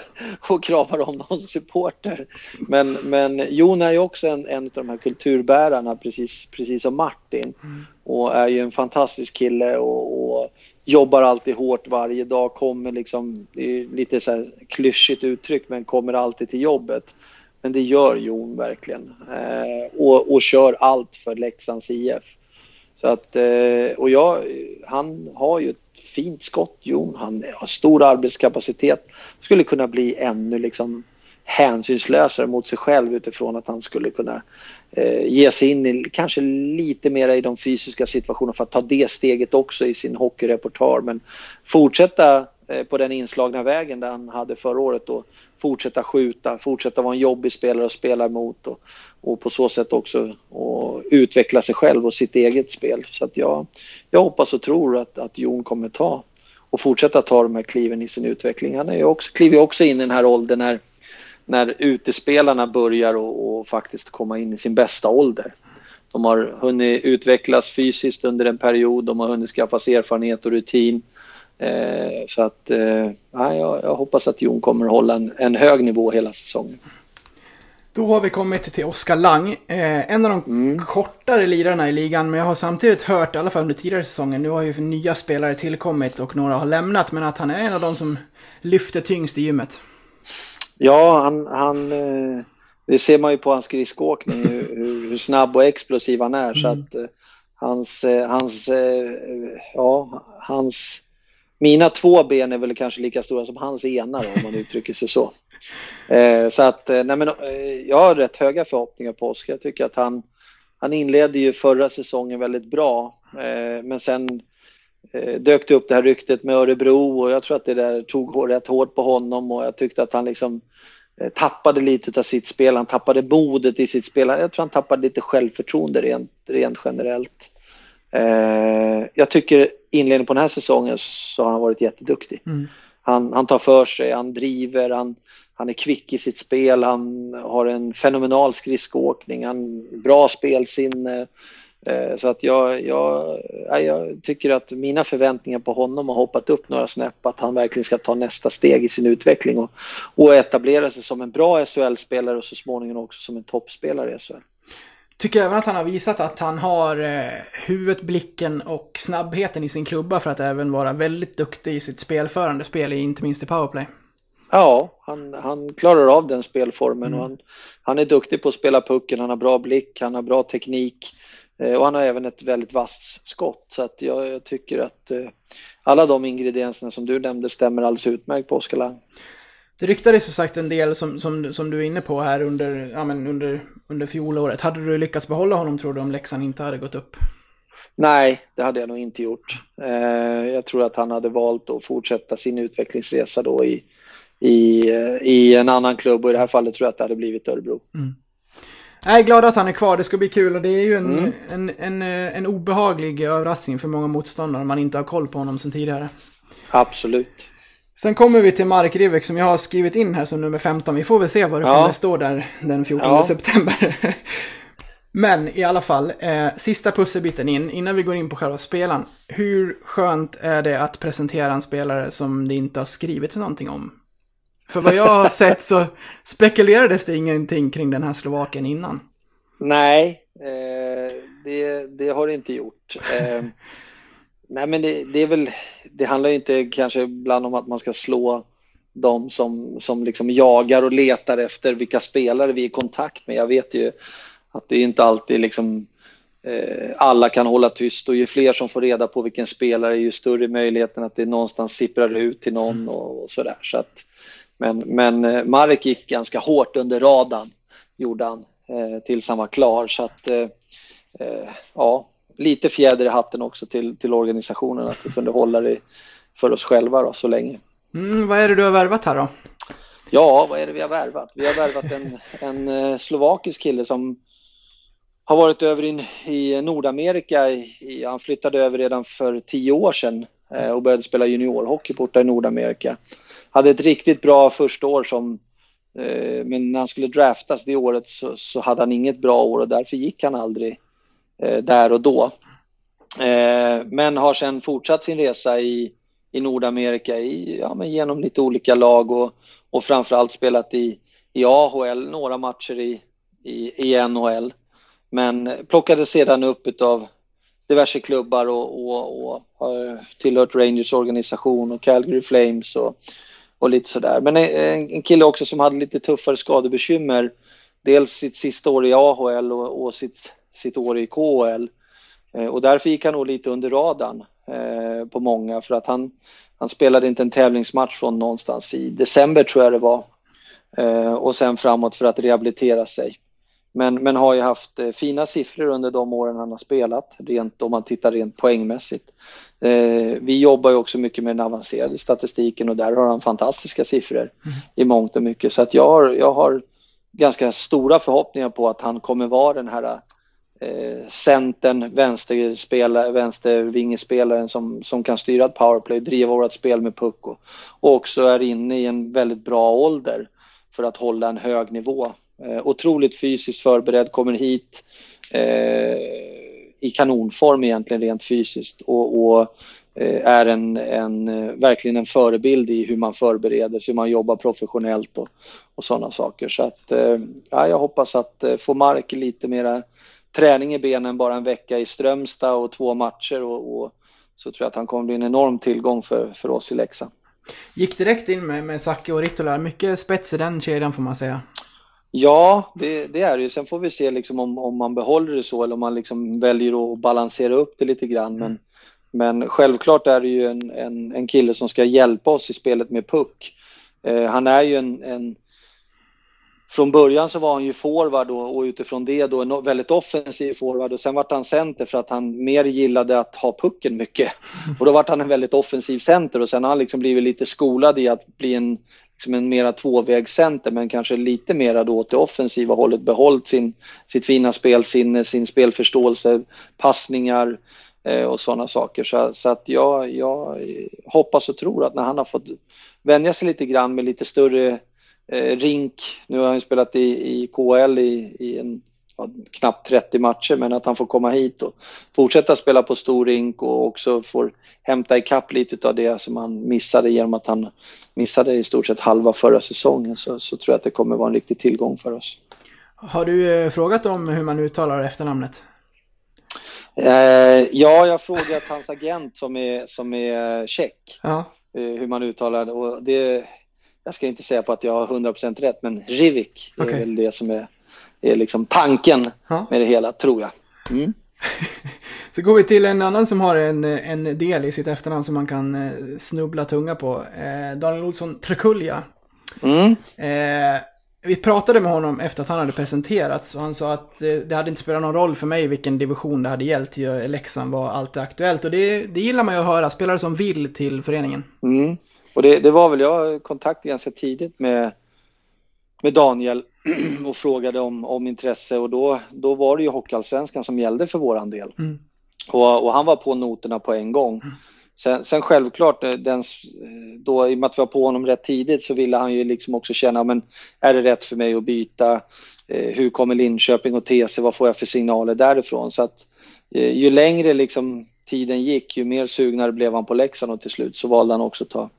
och kramar om någon supporter. Men, men Jon är ju också en, en av de här kulturbärarna precis, precis som Martin mm. och är ju en fantastisk kille och, och jobbar alltid hårt varje dag, kommer liksom, det är lite så här klyschigt uttryck men kommer alltid till jobbet. Men det gör Jon verkligen eh, och, och kör allt för Leksands IF. Så att, eh, och jag, han har ju ett fint skott, Jon. Han har stor arbetskapacitet. Skulle kunna bli ännu liksom hänsynslösare mot sig själv utifrån att han skulle kunna eh, ge sig in i, kanske lite mer i de fysiska situationerna för att ta det steget också i sin hockeyrepertoar. Men fortsätta eh, på den inslagna vägen där han hade förra året och fortsätta skjuta, fortsätta vara en jobbig spelare att spela mot och, och på så sätt också utveckla sig själv och sitt eget spel. Så att jag, jag hoppas och tror att, att Jon kommer ta och fortsätta ta de här kliven i sin utveckling. Han är också, kliver också in i den här åldern när, när utespelarna börjar och, och faktiskt komma in i sin bästa ålder. De har hunnit utvecklas fysiskt under en period, de har hunnit skaffa sig erfarenhet och rutin. Eh, så att eh, jag, jag, hoppas att Jon kommer att hålla en, en hög nivå hela säsongen. Då har vi kommit till Oskar Lang. Eh, en av de mm. kortare lirarna i ligan, men jag har samtidigt hört, i alla fall under tidigare säsongen, nu har ju nya spelare tillkommit och några har lämnat, men att han är en av de som lyfter tyngst i gymmet. Ja, han, han eh, det ser man ju på hans skridskoåkning, hur, hur, snabb och explosiv han är. Mm. Så att eh, hans, eh, hans, ja, hans mina två ben är väl kanske lika stora som hans ena då, om man uttrycker sig så. Eh, så att, eh, nej men, eh, jag har rätt höga förhoppningar på Oskar. Jag tycker att han, han inledde ju förra säsongen väldigt bra, eh, men sen eh, dök det upp det här ryktet med Örebro och jag tror att det där tog rätt hårt på honom och jag tyckte att han liksom eh, tappade lite av sitt spel, han tappade modet i sitt spel. Jag tror han tappade lite självförtroende rent, rent generellt. Eh, jag tycker inledningen på den här säsongen så har han varit jätteduktig. Mm. Han, han tar för sig, han driver, han, han är kvick i sitt spel, han har en fenomenal skridskoåkning, han bra spelsinne. Eh, så att jag, jag, jag tycker att mina förväntningar på honom har hoppat upp några snäpp, att han verkligen ska ta nästa steg i sin utveckling och, och etablera sig som en bra SHL-spelare och så småningom också som en toppspelare i SHL. Tycker även att han har visat att han har eh, huvudet, blicken och snabbheten i sin klubba för att även vara väldigt duktig i sitt spelförande spel, inte minst i powerplay. Ja, han, han klarar av den spelformen mm. och han, han är duktig på att spela pucken, han har bra blick, han har bra teknik eh, och han har även ett väldigt vasst skott. Så att jag, jag tycker att eh, alla de ingredienserna som du nämnde stämmer alldeles utmärkt på Oskar Lang. Det ryktades ju sagt en del som, som, som du är inne på här under, ja, men under, under fjolåret. Hade du lyckats behålla honom tror du om Leksand inte hade gått upp? Nej, det hade jag nog inte gjort. Eh, jag tror att han hade valt att fortsätta sin utvecklingsresa då i, i, eh, i en annan klubb och i det här fallet tror jag att det hade blivit Örebro. Jag är glad att han är kvar, det ska bli kul och det är ju en, en, en, eh, en obehaglig överraskning för många motståndare om man inte har koll på honom sedan tidigare. Absolut. Sen kommer vi till Mark Rivek som jag har skrivit in här som nummer 15. Vi får väl se vad det Ja. kommer stå där den 14 Ja. september. Men i alla fall, eh, sista pusselbiten in, innan vi går in på själva spelaren. Hur skönt är det att presentera en spelare som det inte har skrivits någonting om? För vad jag har sett så spekulerades det ingenting kring den här Slovaken innan. Nej, eh, det, det har det inte gjort. Eh, nej, men det, det är väl, det handlar ju inte kanske ibland om att man ska slå de som, som liksom jagar och letar efter vilka spelare vi är i kontakt med. Jag vet ju att det är inte alltid liksom eh, alla kan hålla tyst och ju fler som får reda på vilken spelare ju större möjligheten att det någonstans sipprar ut till någon och, och sådär. Så att, men, men eh, Marek gick ganska hårt under radarn, gjorde han, eh, tills han var klar. Så att, eh, eh, ja, lite fjäder i hatten också till, till organisationen att vi kunde hålla det för oss själva då, så länge. Mm, vad är det du har värvat här då? Ja, vad är det vi har värvat? Vi har värvat en, en eh, slovakisk kille som har varit över in, i Nordamerika. I, han flyttade över redan för tio år sedan eh, och började spela juniorhockey borta i Nordamerika. Hade ett riktigt bra första år som eh, men när han skulle draftas det året så, så hade han inget bra år och därför gick han aldrig Eh, där och då. Eh, men har sedan fortsatt sin resa i, i Nordamerika i, ja, men genom lite olika lag och, och framförallt spelat i, i AHL, några matcher i, i, i NHL. Men plockades sedan upp utav diverse klubbar och, och, och har tillhört Rangers organisation och Calgary Flames och, och lite sådär. Men en, en kille också som hade lite tuffare skadebekymmer. Dels sitt sista år i AHL och, och sitt, sitt år i KHL. Eh, och därför gick han nog lite under radarn eh, på många för att han, han spelade inte en tävlingsmatch från någonstans i december tror jag det var. Eh, och sen framåt för att rehabilitera sig. Men, men har ju haft eh, fina siffror under de åren han har spelat, rent, om man tittar rent poängmässigt. Eh, vi jobbar ju också mycket med den avancerade statistiken och där har han fantastiska siffror i mångt och mycket. Så att jag har, jag har ganska stora förhoppningar på att han kommer vara den här eh, centern, vänsterspelare, vänstervingespelaren som, som kan styra ett powerplay, driva vårt spel med puck och, och också är inne i en väldigt bra ålder för att hålla en hög nivå. Eh, otroligt fysiskt förberedd, kommer hit eh, i kanonform egentligen rent fysiskt och, och eh, är en, en, eh, verkligen en förebild i hur man förbereder sig, hur man jobbar professionellt och, och sådana saker. Så att, eh, ja, jag hoppas att eh, få Mark lite mera träning i benen bara en vecka i Strömstad och två matcher och, och så tror jag att han kommer bli en enorm tillgång för, för oss i Leksand. Gick direkt in med, med Zacke och Ritola. Mycket spets i den kedjan får man säga. Ja, det, det är det ju. Sen får vi se liksom om, om man behåller det så eller om man liksom väljer att balansera upp det lite grann. Men, men självklart är det ju en, en, en kille som ska hjälpa oss i spelet med puck. Eh, han är ju en, en från början så var han ju forward och, och utifrån det då en väldigt offensiv forward och sen vart han center för att han mer gillade att ha pucken mycket. Och då vart han en väldigt offensiv center och sen har han liksom blivit lite skolad i att bli en, liksom en mera tvåvägscenter men kanske lite mera då åt det offensiva hållet behållit sin, sitt fina spelsinne, sin spelförståelse, passningar eh, och sådana saker. Så, så att jag, jag hoppas och tror att när han har fått vänja sig lite grann med lite större eh, rink. Nu har han spelat i, i KL i, i en, ja, knappt 30 matcher men att han får komma hit och fortsätta spela på stor rink och också får hämta ikapp lite av det som han missade genom att han missade i stort sett halva förra säsongen så, så tror jag att det kommer vara en riktig tillgång för oss. Har du eh, frågat om hur man uttalar efternamnet? Eh, ja, jag har frågat hans agent som är, som är tjeck Ja. eh, hur man uttalar det och det jag ska inte säga på att jag har 100% rätt men Rivik är Okej. väl det som är, är liksom tanken Ja. med det hela tror jag. Mm. Så går vi till en annan som har en, en del i sitt efternamn som man kan eh, snubbla tunga på. Eh, Daniel Olsson Trekulja. Mm. Eh, vi pratade med honom efter att han hade presenterats och han sa att eh, det hade inte spelat någon roll för mig vilken division det hade gällt. Leksand var alltid aktuellt och det, det gillar man ju att höra. Spelare som vill till föreningen. Mm. Och det, det var väl, jag kontaktade ganska tidigt med, med Daniel och frågade om, om intresse och då, då var det ju Hockeyallsvenskan som gällde för våran del. Mm. Och, och han var på noterna på en gång. Sen, sen självklart, eh, den, eh, då, i och med att vi var på honom rätt tidigt så ville han ju liksom också känna, men är det rätt för mig att byta? Eh, hur kommer Linköping och sig? Vad får jag för signaler därifrån? Så att eh, ju längre liksom tiden gick, ju mer sugnare blev han på Leksand och till slut så valde han också att ta,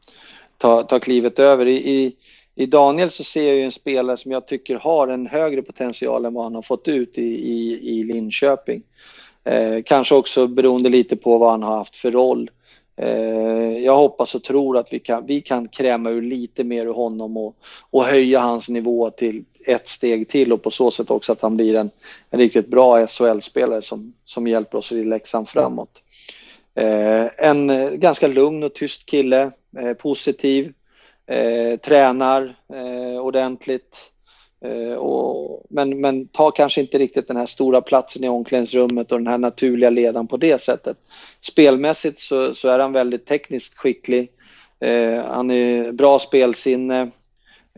ta, ta klivet över. I, i, I Daniel så ser jag ju en spelare som jag tycker har en högre potential än vad han har fått ut i, i, i Linköping. Eh, kanske också beroende lite på vad han har haft för roll. Eh, jag hoppas och tror att vi kan, vi kan kräma ur lite mer ur honom och, och höja hans nivå till ett steg till och på så sätt också att han blir en, en riktigt bra SHL-spelare som, som hjälper oss i Leksand framåt. Eh, en eh, ganska lugn och tyst kille, eh, positiv, eh, tränar eh, ordentligt. Eh, och, men, men tar kanske inte riktigt den här stora platsen i omklädningsrummet och den här naturliga ledaren på det sättet. Spelmässigt så, så är han väldigt tekniskt skicklig. Eh, han är bra spelsinne.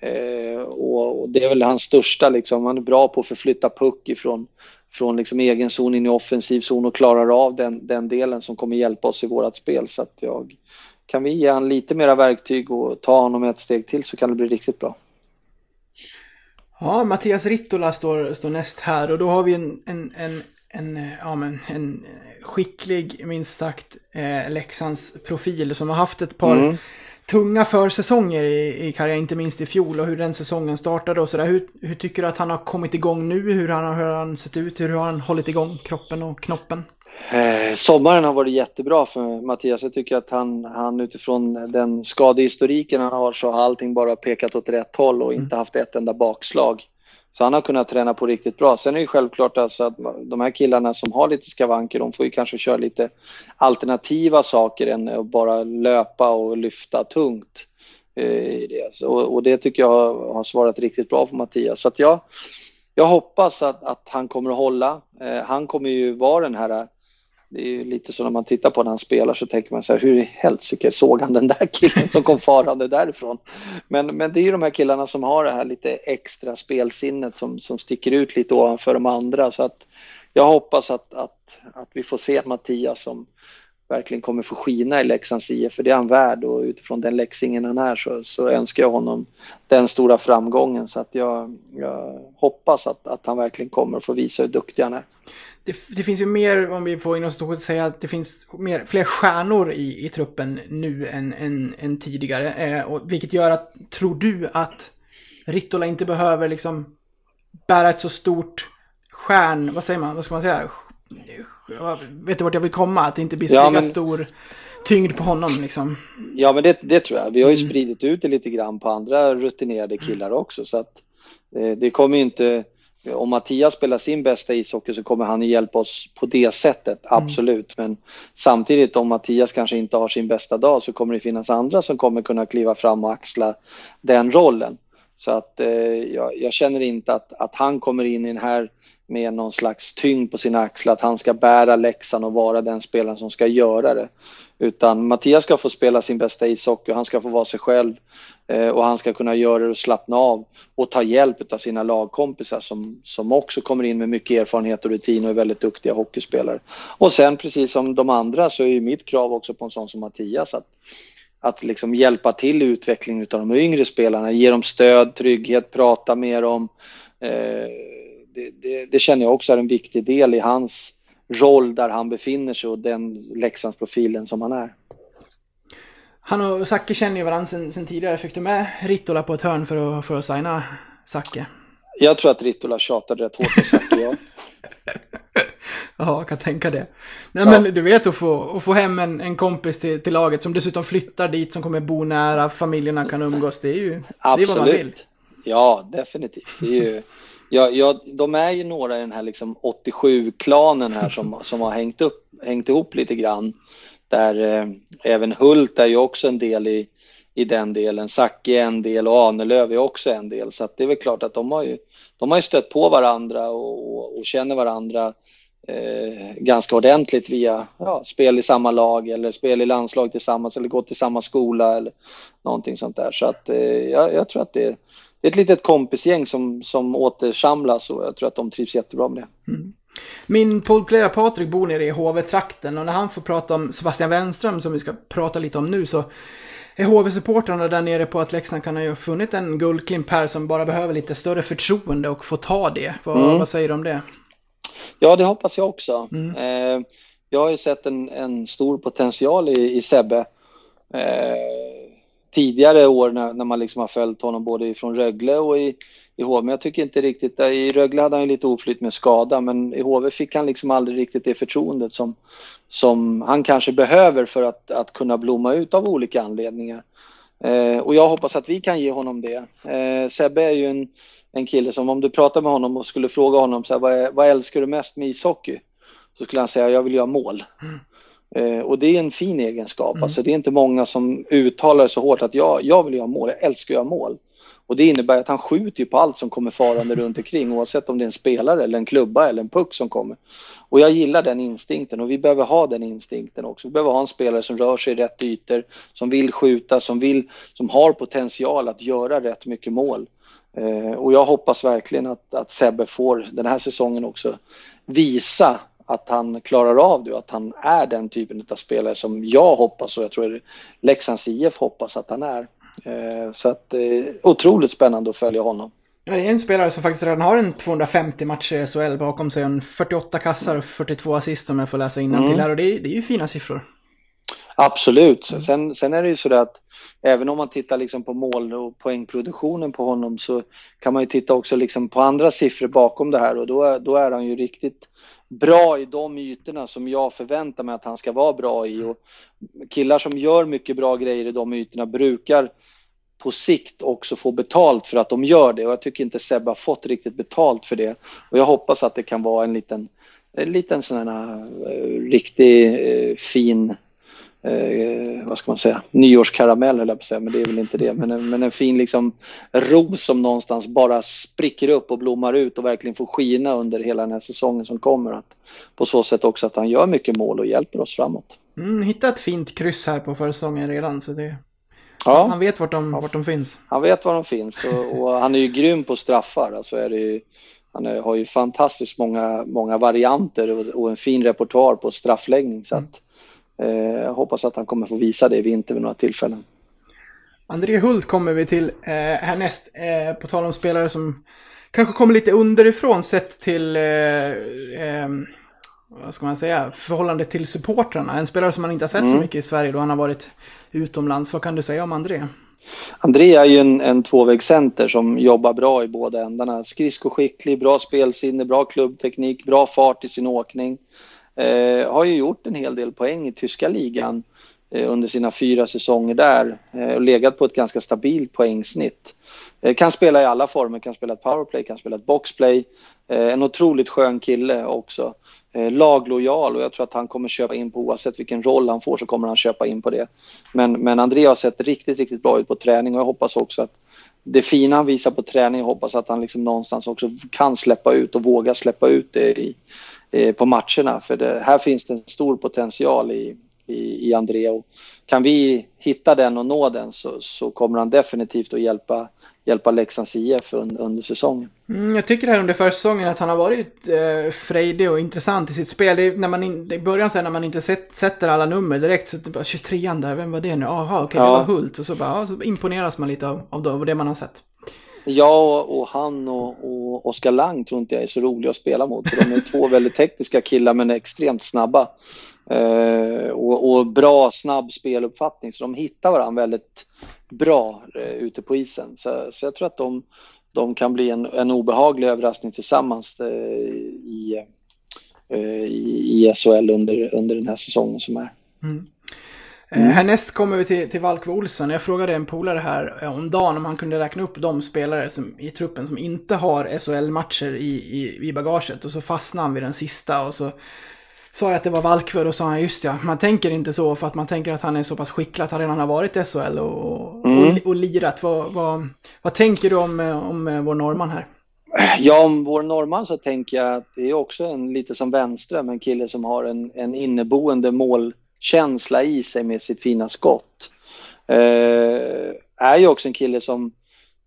Eh, och, och, det är väl hans största liksom. Han är bra på att förflytta puck ifrån från liksom egen zon in i offensiv zon och klarar av den, den delen som kommer hjälpa oss i vårt spel. Så att jag, kan vi ge honom lite mera verktyg och ta honom ett steg till så kan det bli riktigt bra. Ja, Mattias Rittola står, står näst här och då har vi en, en, en, en, ja, men en skicklig, minst sagt, eh, Leksands profil som har haft ett par mm. tunga försäsonger i, i karriären, inte minst i fjol och hur den säsongen startade och sådär. Hur, hur tycker du att han har kommit igång nu? Hur, han, hur har han sett ut? Hur har han hållit igång kroppen och knoppen? Eh, sommaren har varit jättebra för Mattias. Jag tycker att han, han utifrån den skadehistoriken han har så har allting bara pekat åt rätt håll och inte haft ett enda bakslag. Så han har kunnat träna på riktigt bra. Sen är det självklart alltså att de här killarna som har lite skavanker, de får ju kanske köra lite alternativa saker än att bara löpa och lyfta tungt. Eh, det. Och, och, det tycker jag har, har svarat riktigt bra på Mattias. Så att jag, jag hoppas att, att han kommer att hålla. Eh, han kommer ju vara den här det är ju lite så när man tittar på när han spelar så tänker man så här, hur i helsike såg han den där killen som kom farande därifrån? Men, men det är ju de här killarna som har det här lite extra spelsinnet som, som sticker ut lite ovanför de andra. Så att jag hoppas att, att, att vi får se Mattias som verkligen kommer få skina i Leksands IF, för det är han värd och utifrån den läxingen han är så, så önskar jag honom den stora framgången. Så att jag, jag hoppas att, att han verkligen kommer att få visa hur duktig han är det, det, finns ju mer, om vi får inom stort säga att det finns mer, fler stjärnor i, i truppen nu än, än, än tidigare. Eh, och, vilket gör att, tror du att Rittola inte behöver liksom bära ett så stort stjärn, vad säger man, vad ska man säga? Vet du vart jag vill komma? Att det inte blir ja, men... stor tyngd på honom liksom. Ja, men det, det tror jag. Vi har ju mm. spridit ut det lite grann på andra rutinerade killar också, så att eh, det kommer ju inte om Mattias spelar sin bästa ishockey så kommer han hjälpa oss på det sättet, mm. absolut. Mm. Men samtidigt om Mattias kanske inte har sin bästa dag så kommer det finnas andra som kommer kunna kliva fram och axla den rollen. Så att eh, jag, jag, känner inte att, att han kommer in i den här med någon slags tyngd på sina axlar, att han ska bära läxan och vara den spelaren som ska göra det. Utan Mattias ska få spela sin bästa ishockey, han ska få vara sig själv eh, och han ska kunna göra det och slappna av och ta hjälp av sina lagkompisar som, som också kommer in med mycket erfarenhet och rutin och är väldigt duktiga hockeyspelare. Och sen precis som de andra så är ju mitt krav också på en sån som Mattias att, att liksom hjälpa till i utvecklingen av de yngre spelarna, ge dem stöd, trygghet, prata med dem. Eh, det, det, det känner jag också är en viktig del i hans roll där han befinner sig och den Leksandsprofilen som han är. Han och Zacke känner ju varandra sen, sen, tidigare. Fick du med Rittola på ett hörn för att, för att signa Zacke? Jag tror att Rittola tjatade rätt hårt på Zacke, ja. ja, jag kan tänka det. Nej ja. men du vet att få, att få hem en, en kompis till, till laget som dessutom flyttar dit, som kommer bo nära, familjerna kan umgås. Det är ju Absolut. det är vad man vill. Ja, definitivt. Det är ju, ja, ja, de är ju några i den här liksom 87-klanen här som, som har hängt, upp, hängt ihop lite grann. Där eh, även Hult är ju också en del i, i den delen. Zacke är en del och Ahnelöv är också en del. Så att det är väl klart att de har ju, de har ju stött på varandra och, och, och känner varandra eh, ganska ordentligt via ja, spel i samma lag eller spel i landslag tillsammans eller gå till samma skola eller någonting sånt där. Så att eh, jag, jag tror att det, det är ett litet kompisgäng som, som återsamlas och jag tror att de trivs jättebra med det. Min poddkollega Patrik bor nere i HV-trakten och när han får prata om Sebastian Wenström som vi ska prata lite om nu så är HV-supportrarna där nere på att Leksand kan ha funnit en guldklimp här som bara behöver lite större förtroende och få ta det. Vad, vad säger du om det? Ja, det hoppas jag också. Eh, jag har ju sett en, en stor potential i, i Sebbe. Eh, tidigare år när, när man liksom har följt honom både från Rögle och i, i HV. Men jag tycker inte riktigt, i Rögle hade han ju lite oflyt med skada men i HV fick han liksom aldrig riktigt det förtroendet som, som han kanske behöver för att, att kunna blomma ut av olika anledningar. Eh, och jag hoppas att vi kan ge honom det. Eh, Sebbe är ju en, en kille som om du pratar med honom och skulle fråga honom så här, vad, är, vad älskar du mest med ishockey? Så skulle han säga jag vill göra mål. Mm. Eh, och det är en fin egenskap. Alltså, det är inte många som uttalar så hårt att jag, jag vill göra mål, jag älskar att göra mål. Och det innebär att han skjuter ju på allt som kommer farande runt omkring oavsett om det är en spelare eller en klubba eller en puck som kommer. Och jag gillar den instinkten och vi behöver ha den instinkten också. Vi behöver ha en spelare som rör sig i rätt ytor, som vill skjuta, som, vill, som har potential att göra rätt mycket mål. Eh, och jag hoppas verkligen att, att Sebbe får den här säsongen också visa att han klarar av det och att han är den typen av spelare som jag hoppas och jag tror Leksands IF hoppas att han är. Eh, så att eh, otroligt spännande att följa honom. Ja, det är en spelare som faktiskt redan har en 250 matcher i SHL bakom sig. En 48 kassar och 42 assist om jag får läsa innantill Mm. här. Och det är, det är ju fina siffror. Absolut. Sen, sen är det ju så att även om man tittar liksom på mål och poängproduktionen på honom så kan man ju titta också liksom på andra siffror bakom det här och då, då är han ju riktigt bra i de ytorna som jag förväntar mig att han ska vara bra i. Och killar som gör mycket bra grejer i de ytorna brukar på sikt också få betalt för att de gör det och jag tycker inte Sebbe har fått riktigt betalt för det. Och jag hoppas att det kan vara en liten, en liten sån här eh, riktig eh, fin eh, vad ska man säga, nyårskaramell höll jag på att säga, men det är väl inte det. Men en, men en fin liksom ros som någonstans bara spricker upp och blommar ut och verkligen får skina under hela den här säsongen som kommer. Att på så sätt också att han gör mycket mål och hjälper oss framåt. Mm, hitta ett fint kryss här på försäsongen redan. Så det, Ja. Han vet vart de, vart de finns. Han vet var de finns och, och han är ju grym på straffar. Alltså är det ju, han har ju fantastiskt många, många varianter och, och en fin repertoar på straffläggning. Så att, eh, jag hoppas att han kommer få visa det i vinter vid några tillfällen. André Hult kommer vi till eh, härnäst. Eh, på tal om spelare som kanske kommer lite underifrån sett till, eh, eh, vad ska man säga, förhållandet till supportrarna. En spelare som man inte har sett så mycket i Sverige då han har varit utomlands. Vad kan du säga om André? André är ju en, en tvåvägscenter som jobbar bra i båda ändarna. Skridskoskicklig, bra spelsinne, bra klubbteknik, bra fart i sin åkning. Eh, har ju gjort en hel del poäng i tyska ligan eh, under sina fyra säsonger där eh, och legat på ett ganska stabilt poängsnitt. Eh, kan spela i alla former, kan spela ett powerplay, kan spela ett boxplay. Eh, en otroligt skön kille också. Eh, laglojal och jag tror att han kommer köpa in på oavsett vilken roll han får så kommer han köpa in på det. Men, men André har sett riktigt, riktigt bra ut på träning och jag hoppas också att det fina han visar på träning, jag hoppas att han liksom någonstans också kan släppa ut och våga släppa ut det i, på matcherna. För det, här finns det en stor potential i, i, i André och kan vi hitta den och nå den så, så kommer han definitivt att hjälpa, hjälpa Leksands IF under, under säsongen. Mm, jag tycker här under försäsongen att han har varit eh, frejdig och intressant i sitt spel. Det är, när man in, I början sen när man inte sett, sätter alla nummer direkt så det bara 23an där, vem var det nu? Jaha, okej, det Ja. var Hult. Och så bara, ja, så imponeras man lite av, det, av det man har sett. Jag och han och, och Oskar Lang tror inte jag är så roliga att spela mot. För de är två väldigt tekniska killar men extremt snabba. Eh, och, och bra, snabb speluppfattning. Så de hittar varandra väldigt bra eh, ute på isen. Så, så jag tror att de, de kan bli en, en obehaglig överraskning tillsammans eh, i, eh, i, SHL under, under den här säsongen som är. Eh, härnäst kommer vi till, till Valkve Olsson. Jag frågade en polare här eh, om dagen om han kunde räkna upp de spelare som, i truppen som inte har SHL-matcher i, i, i bagaget. Och så fastnade han vid den sista och så sa jag att det var Valkve och då sa han just ja, man tänker inte så för att man tänker att han är så pass skicklig att han redan har varit i SHL och, och och, och lirat. Vad, vad, vad tänker du om, eh, om vår norrman här? Ja, om vår norrman så tänker jag att det är också en lite som Wenström, en kille som har en, en inneboende känsla i sig med sitt fina skott. Eh, är ju också en kille som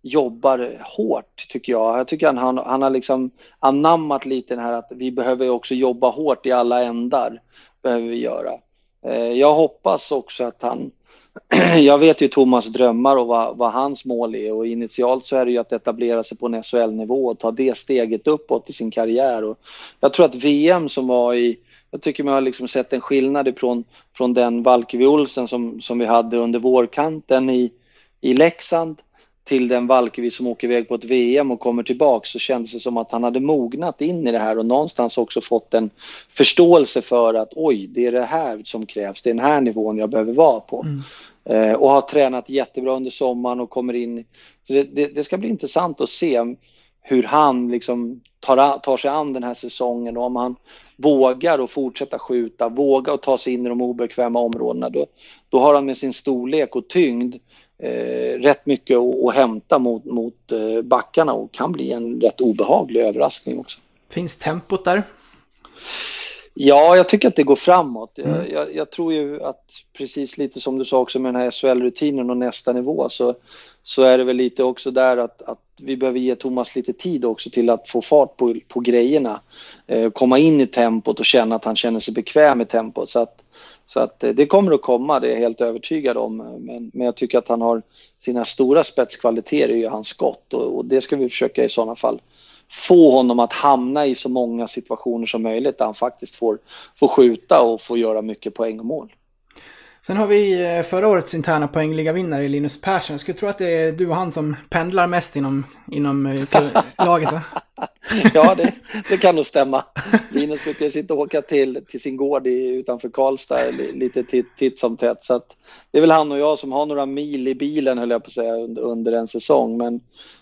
jobbar hårt tycker jag. Jag tycker han, han, han har liksom anammat lite den här att vi behöver också jobba hårt i alla ändar. Behöver vi göra. Eh, jag hoppas också att han jag vet ju Thomas drömmar och vad, vad, hans mål är och initialt så är det ju att etablera sig på en SHL-nivå och ta det steget uppåt i sin karriär. Och jag tror att VM som var i, jag tycker man har liksom sett en skillnad ifrån från den Valkevi Olsen som, som vi hade under vårkanten i, i Leksand till den Valkevi som åker iväg på ett VM och kommer tillbaks så kändes det som att han hade mognat in i det här och någonstans också fått en förståelse för att oj, det är det här som krävs, det är den här nivån jag behöver vara på. Mm. Eh, och har tränat jättebra under sommaren och kommer in. Så det, det, det ska bli intressant att se hur han liksom tar, tar sig an den här säsongen och om han vågar att fortsätta skjuta, vågar att ta sig in i de obekväma områdena. Då, då har han med sin storlek och tyngd eh, rätt mycket att, att hämta mot, mot eh, backarna och kan bli en rätt obehaglig överraskning också. Finns tempot där? Ja, jag tycker att det går framåt. Mm. Jag, jag, jag, tror ju att precis lite som du sa också med den här SHL-rutinen och nästa nivå så, så är det väl lite också där att, att vi behöver ge Thomas lite tid också till att få fart på, på grejerna. Eh, komma in i tempot och känna att han känner sig bekväm i tempot. Så att, så att eh, det kommer att komma, det är jag helt övertygad om. Men, men jag tycker att han har sina stora spetskvaliteter i hans skott och, och, det ska vi försöka i sådana fall få honom att hamna i så många situationer som möjligt där han faktiskt får, får skjuta och får göra mycket poäng och mål. Sen har vi eh, förra årets interna poängligavinnare Linus Persson. Jag skulle tro att det är du och han som pendlar mest inom, inom eh, laget va? ja, det, det, kan nog stämma. Linus brukar sitta och åka till, till sin gård i, utanför Karlstad lite titt, titt som tätt. Så det är väl han och jag som har några mil i bilen höll jag på att säga under, under en säsong. Men,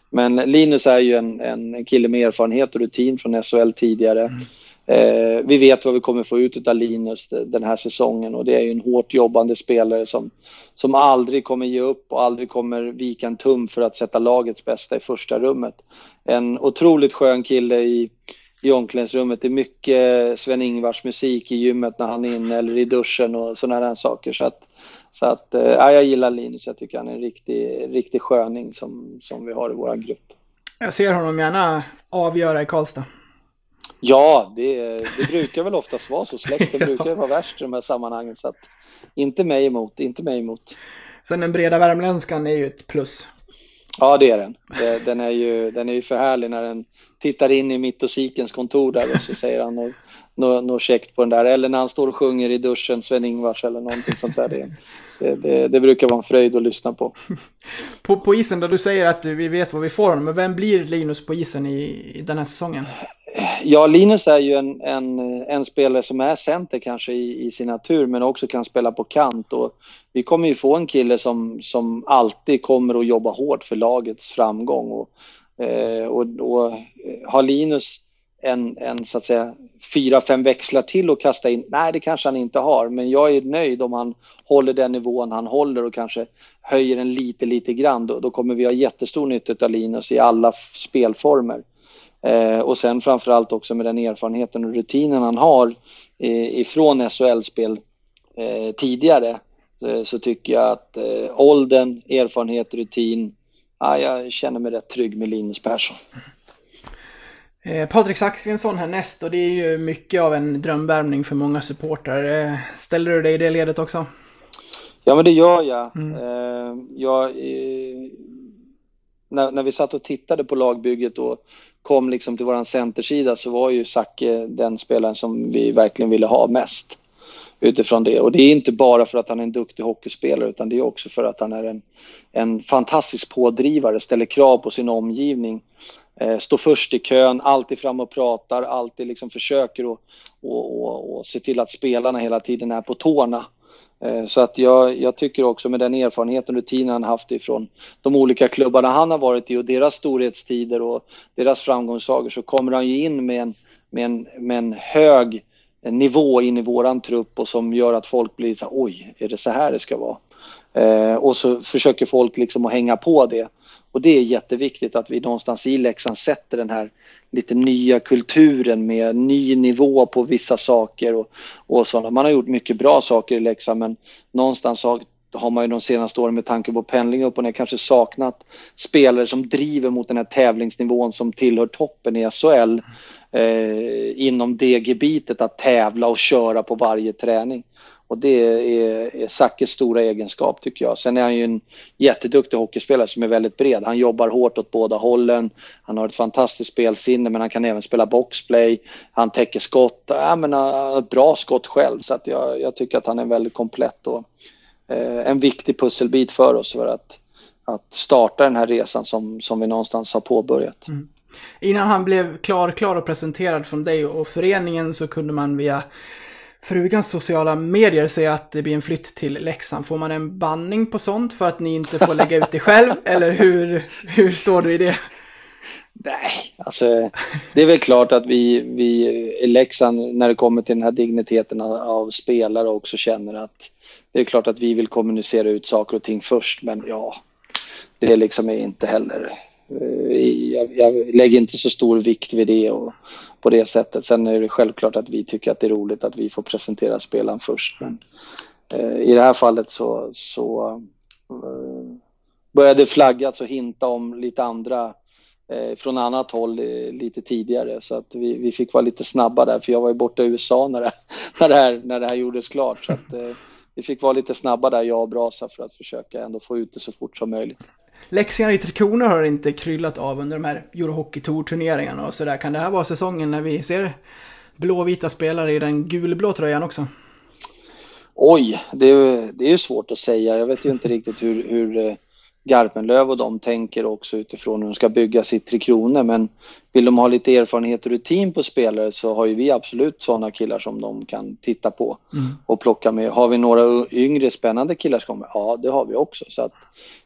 men Linus är ju en, en kille med erfarenhet och rutin från SHL tidigare. Mm. Eh, vi vet vad vi kommer få ut av Linus den här säsongen och det är ju en hårt jobbande spelare som, som aldrig kommer ge upp och aldrig kommer vika en tum för att sätta lagets bästa i första rummet. En otroligt skön kille i, i omklädningsrummet. Det är mycket Sven-Ingvars musik i gymmet när han är inne eller i duschen och sådana här saker. Så att, så att äh, jag gillar Linus. Jag tycker han är en riktig, riktig sköning som, som vi har i vår grupp. Jag ser honom gärna avgöra i Karlstad. Ja, det, det brukar väl oftast vara så. Släkten brukar vara värst i de här sammanhangen. Så att, inte mig emot, inte mig emot. Sen den breda värmländskan är ju ett plus. Ja, det är den. Den är ju, den är ju för härlig när den tittar in i mittosikens kontor där och så säger han något, något, något käckt på den där. Eller när han står och sjunger i duschen, Sven-Ingvars eller någonting sånt där. Det, det, det, det, brukar vara en fröjd att lyssna på. på. På isen då, du säger att vi vet vad vi får men vem blir Linus på isen i, i den här säsongen? Ja, Linus är ju en, en, en, spelare som är center kanske i, i sin natur men också kan spela på kant. Och vi kommer ju få en kille som, som alltid kommer att jobba hårt för lagets framgång. Och, eh, och, och har Linus en, en så att säga fyra, fem växlar till att kasta in? Nej, det kanske han inte har, men jag är nöjd om han håller den nivån han håller och kanske höjer den lite, lite grann. Då, då kommer vi ha jättestor nytta av Linus i alla spelformer. Eh, och sen framförallt också med den erfarenheten och rutinen han har eh, ifrån SHL-spel eh, tidigare så tycker jag att eh, åldern, erfarenhet, rutin, ja, jag känner mig rätt trygg med Linus Persson. Patrik Zackrisson härnäst och det är ju mycket av en drömvärmning för många supportrar. Ställer du dig i det ledet också? Ja men det gör jag. Mm. Jag när, när vi satt och tittade på lagbygget och kom liksom till våran centersida så var ju Zacke den spelaren som vi verkligen ville ha mest utifrån det. Och det är inte bara för att han är en duktig hockeyspelare utan det är också för att han är en, en fantastisk pådrivare, ställer krav på sin omgivning, eh, står först i kön, alltid fram och pratar, alltid liksom försöker att och, och, och se till att spelarna hela tiden är på tårna. Eh, så att jag, jag, tycker också med den erfarenheten och rutinen han haft ifrån de olika klubbarna han har varit i och deras storhetstider och deras framgångssagor så kommer han ju in med en, med en, med en hög nivå in i våran trupp och som gör att folk blir så här, oj, är det så här det ska vara? Eh, och så försöker folk liksom att hänga på det. Och det är jätteviktigt att vi någonstans i Leksand sätter den här lite nya kulturen med ny nivå på vissa saker och, och sådana. Man har gjort mycket bra saker i Leksand men någonstans har, har man ju de senaste åren med tanke på pendling upp och ner kanske saknat spelare som driver mot den här tävlingsnivån som tillhör toppen i SHL eh, inom det gebitet att tävla och köra på varje träning. Och det är, är Sackes stora egenskap tycker jag. Sen är han ju en jätteduktig hockeyspelare som är väldigt bred. Han jobbar hårt åt båda hållen. Han har ett fantastiskt spelsinne men han kan även spela boxplay. Han täcker skott. Ja, men, äh, bra skott själv så att jag, jag tycker att han är väldigt komplett och eh, en viktig pusselbit för oss för att, att starta den här resan som, som vi någonstans har påbörjat. Mm. Innan han blev klar, klar och presenterad från dig och föreningen så kunde man via frugans sociala medier säga att det blir en flytt till Leksand. Får man en banning på sånt för att ni inte får lägga ut det själv? Eller hur, hur står du i det? Nej, alltså det är väl klart att vi, vi i Leksand när det kommer till den här digniteten av, spelare också känner att det är klart att vi vill kommunicera ut saker och ting först men ja, det liksom är inte heller Eh, jag, jag, lägger inte så stor vikt vid det och på det sättet. Sen är det självklart att vi tycker att det är roligt att vi får presentera spelaren först. Men eh, i det här fallet så, så eh, började flaggat och hinta om lite andra eh, från annat håll eh, lite tidigare så att vi, vi fick vara lite snabba där för jag var ju borta i USA när det, när det, här, när det här gjordes klart. Så att, eh, vi fick vara lite snabba där, jag och Brasa, för att försöka ändå få ut det så fort som möjligt. Leksingar i Tre Kronor har inte kryllat av under de här Eurohockey Tour-turneringarna och sådär. Kan det här vara säsongen när vi ser blåvita spelare i den gulblå tröjan också? Oj, det är, det är svårt att säga. Jag vet ju inte riktigt hur, hur eh, Garpenlöv och de tänker också utifrån hur de ska bygga sitt Tre Kronor. Men vill de ha lite erfarenhet och rutin på spelare så har ju vi absolut sådana killar som de kan titta på mm. och plocka med. Har vi några yngre spännande killar som kommer? Ja, det har vi också. Så att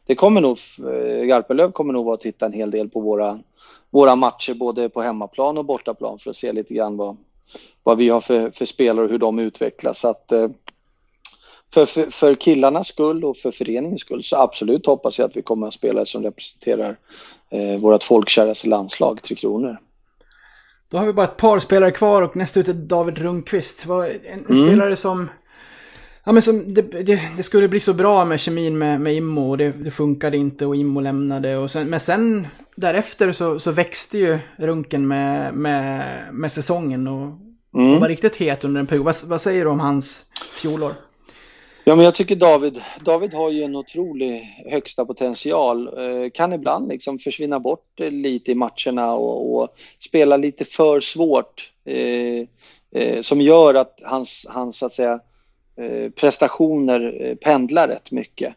det kommer nog, eh, Garpenlöv kommer nog att titta en hel del på våra, våra matcher både på hemmaplan och bortaplan för att se lite grann vad, vad vi har för, för spelare och hur de utvecklas. Så att, eh, för, för, för killarnas skull och för föreningens skull så absolut hoppas jag att vi kommer att spela som representerar eh, vårt folkkäraste landslag, Tre Kronor. Då har vi bara ett par spelare kvar och nästa ut är David Rundqvist. En, en mm. spelare som... Ja men som, det, det, det, skulle bli så bra med kemin med, med Immo och det, det funkade inte och Immo lämnade. Och sen, men sen därefter så, så växte ju Runken med, med, med säsongen och, mm. och var riktigt het under en period. Vad, vad säger du om hans fjolår? Ja, men jag tycker David, David har ju en otrolig högsta potential. Eh, kan ibland liksom försvinna bort lite i matcherna och, och spela lite för svårt. Eh, eh, som gör att hans, hans så att säga, eh, Eh, prestationer eh, pendlar rätt mycket.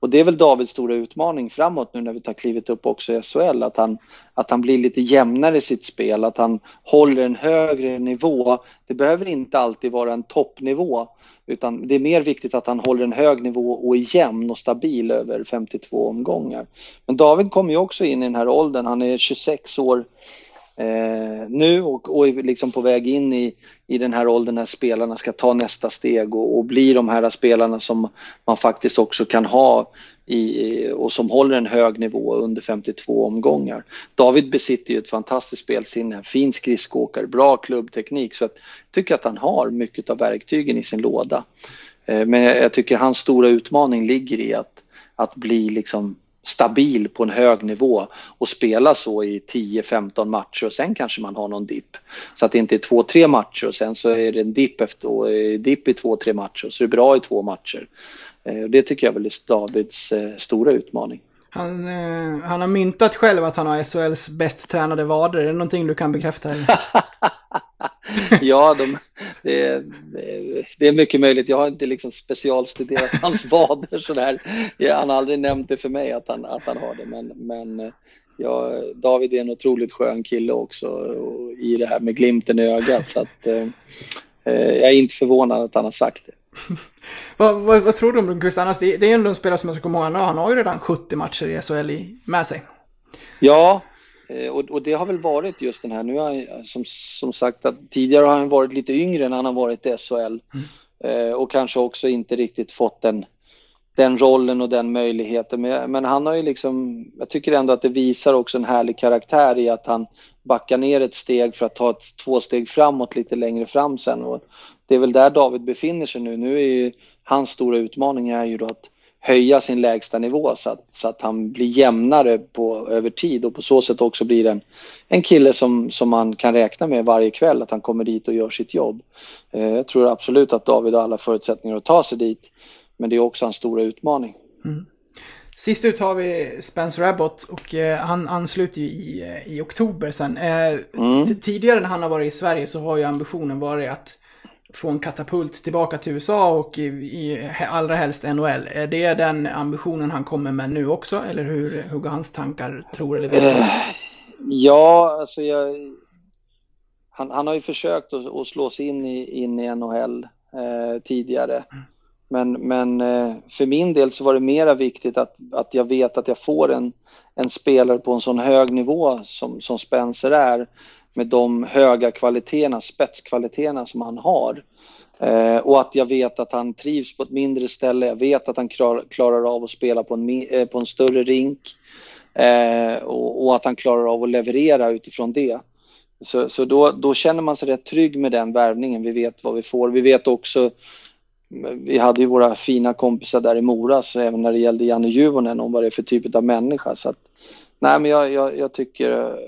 Och det är väl Davids stora utmaning framåt nu när vi tar klivet upp också i SHL, att han, att han blir lite jämnare i sitt spel, att han håller en högre nivå. Det behöver inte alltid vara en toppnivå, utan det är mer viktigt att han håller en hög nivå och är jämn och stabil över 52 omgångar. Men David kommer ju också in i den här åldern, han är 26 år eh, nu och, och liksom på väg in i, i den här åldern när spelarna ska ta nästa steg och, och bli de här spelarna som man faktiskt också kan ha i, och som håller en hög nivå under 52 omgångar. David besitter ju ett fantastiskt spelsinne, fin skridskoåkare, bra klubbteknik så jag tycker att han har mycket av verktygen i sin låda. Eh, men jag tycker hans stora utmaning ligger i att, att bli liksom stabil på en hög nivå och spela så i 10-15 matcher och sen kanske man har någon dipp. Så att det inte är två, tre matcher och sen så är det en dipp efter dipp i två, tre matcher och så är det bra i två matcher. Eh, det tycker jag väl är Davids eh, stora utmaning. Han, eh, han har myntat själv att han har SHLs bäst tränade vader. Är det någonting du kan bekräfta? ja, de, det, det, är mycket möjligt. Jag har inte liksom specialstuderat hans vader sådär. Han har aldrig nämnt det för mig att han, att han har det. Men, men ja, David är en otroligt skön kille också i det här med glimten i ögat. Så att, eh, jag är inte förvånad att han har sagt det. vad, vad, vad, tror du om Lundqvist annars? Det, det är ändå en spelare som jag ska komma ihåg. Han har ju redan 70 matcher i SHL med sig. Ja, Eh, och, och, det har väl varit just den här, nu har han som, som sagt att tidigare har han varit lite yngre än han har varit i SHL. Mm. Eh, och kanske också inte riktigt fått den, den rollen och den möjligheten. Men, men han har ju liksom, jag tycker ändå att det visar också en härlig karaktär i att han backar ner ett steg för att ta ett två steg framåt lite längre fram sen. Och det är väl där David befinner sig nu. Nu är ju hans stora utmaning är ju då att höja sin lägsta nivå så att, så att han blir jämnare på, över tid och på så sätt också blir en, en kille som, som man kan räkna med varje kväll att han kommer dit och gör sitt jobb. Eh, jag tror absolut att David har alla förutsättningar att ta sig dit men det är också hans stora utmaning. Mm. Sist ut har vi Spencer Abbott och eh, han ansluter ju i, eh, i oktober sen. Eh, mm. Tidigare när han har varit i Sverige så har ju ambitionen varit att få en katapult tillbaka till USA och i, i allra helst NHL. Är det den ambitionen han kommer med nu också? Eller hur, hur går hans tankar, tror eller vet du? Eh, ja, alltså jag... Han, han har ju försökt att, att slå sig in i, in i NHL eh, tidigare. Mm. Men, men eh, för min del så var det mera viktigt att, att jag vet att jag får en, en spelare på en sån hög nivå som, som Spencer är med de höga kvaliteterna, spetskvaliteterna som han har. Eh, och att jag vet att han trivs på ett mindre ställe, jag vet att han klar, klarar av att spela på en, eh, på en större rink eh, och, och, att han klarar av att leverera utifrån det. Så, så då, då, känner man sig rätt trygg med den värvningen, vi vet vad vi får. Vi vet också vi hade ju våra fina kompisar där i Mora, så även när det gällde Janne Juvonen, om vad det är för typ av människa. Så att, nej, men jag, jag, jag tycker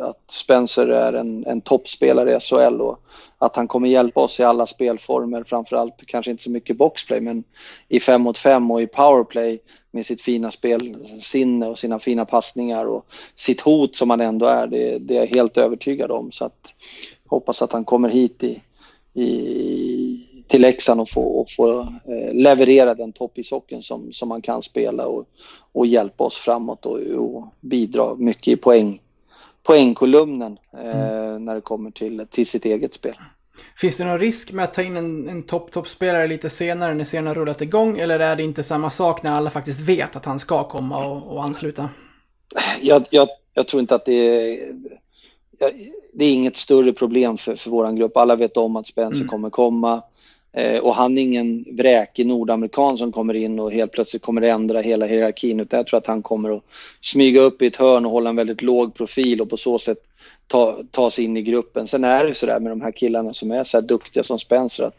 att, Spencer är en, en toppspelare i SHL och att han kommer hjälpa oss i alla spelformer, framförallt kanske inte så mycket boxplay, men i fem mot fem och i powerplay med sitt fina spelsinne och sina fina passningar och sitt hot som han ändå är. Det, det är jag helt övertygad om. Så att, hoppas att han kommer hit i, i till Leksand och få, och få eh, leverera den toppishockeyn som, som man kan spela och, och hjälpa oss framåt och, och bidra mycket i poäng, poängkolumnen eh, mm. när det kommer till, till sitt eget spel. Finns det någon risk med att ta in en, en topp-toppspelare lite senare när serien har rullat igång eller är det inte samma sak när alla faktiskt vet att han ska komma och, och ansluta? Jag, jag, jag tror inte att det är det är inget större problem för, för vår grupp. Alla vet om att Spencer mm. kommer komma. Eh, och han är ingen vräkig nordamerikan som kommer in och helt plötsligt kommer ändra hela hierarkin. Utan jag tror att han kommer att smyga upp i ett hörn och hålla en väldigt låg profil och på så sätt ta, ta sig in i gruppen. Sen är det så där med de här killarna som är så här duktiga som Spencer att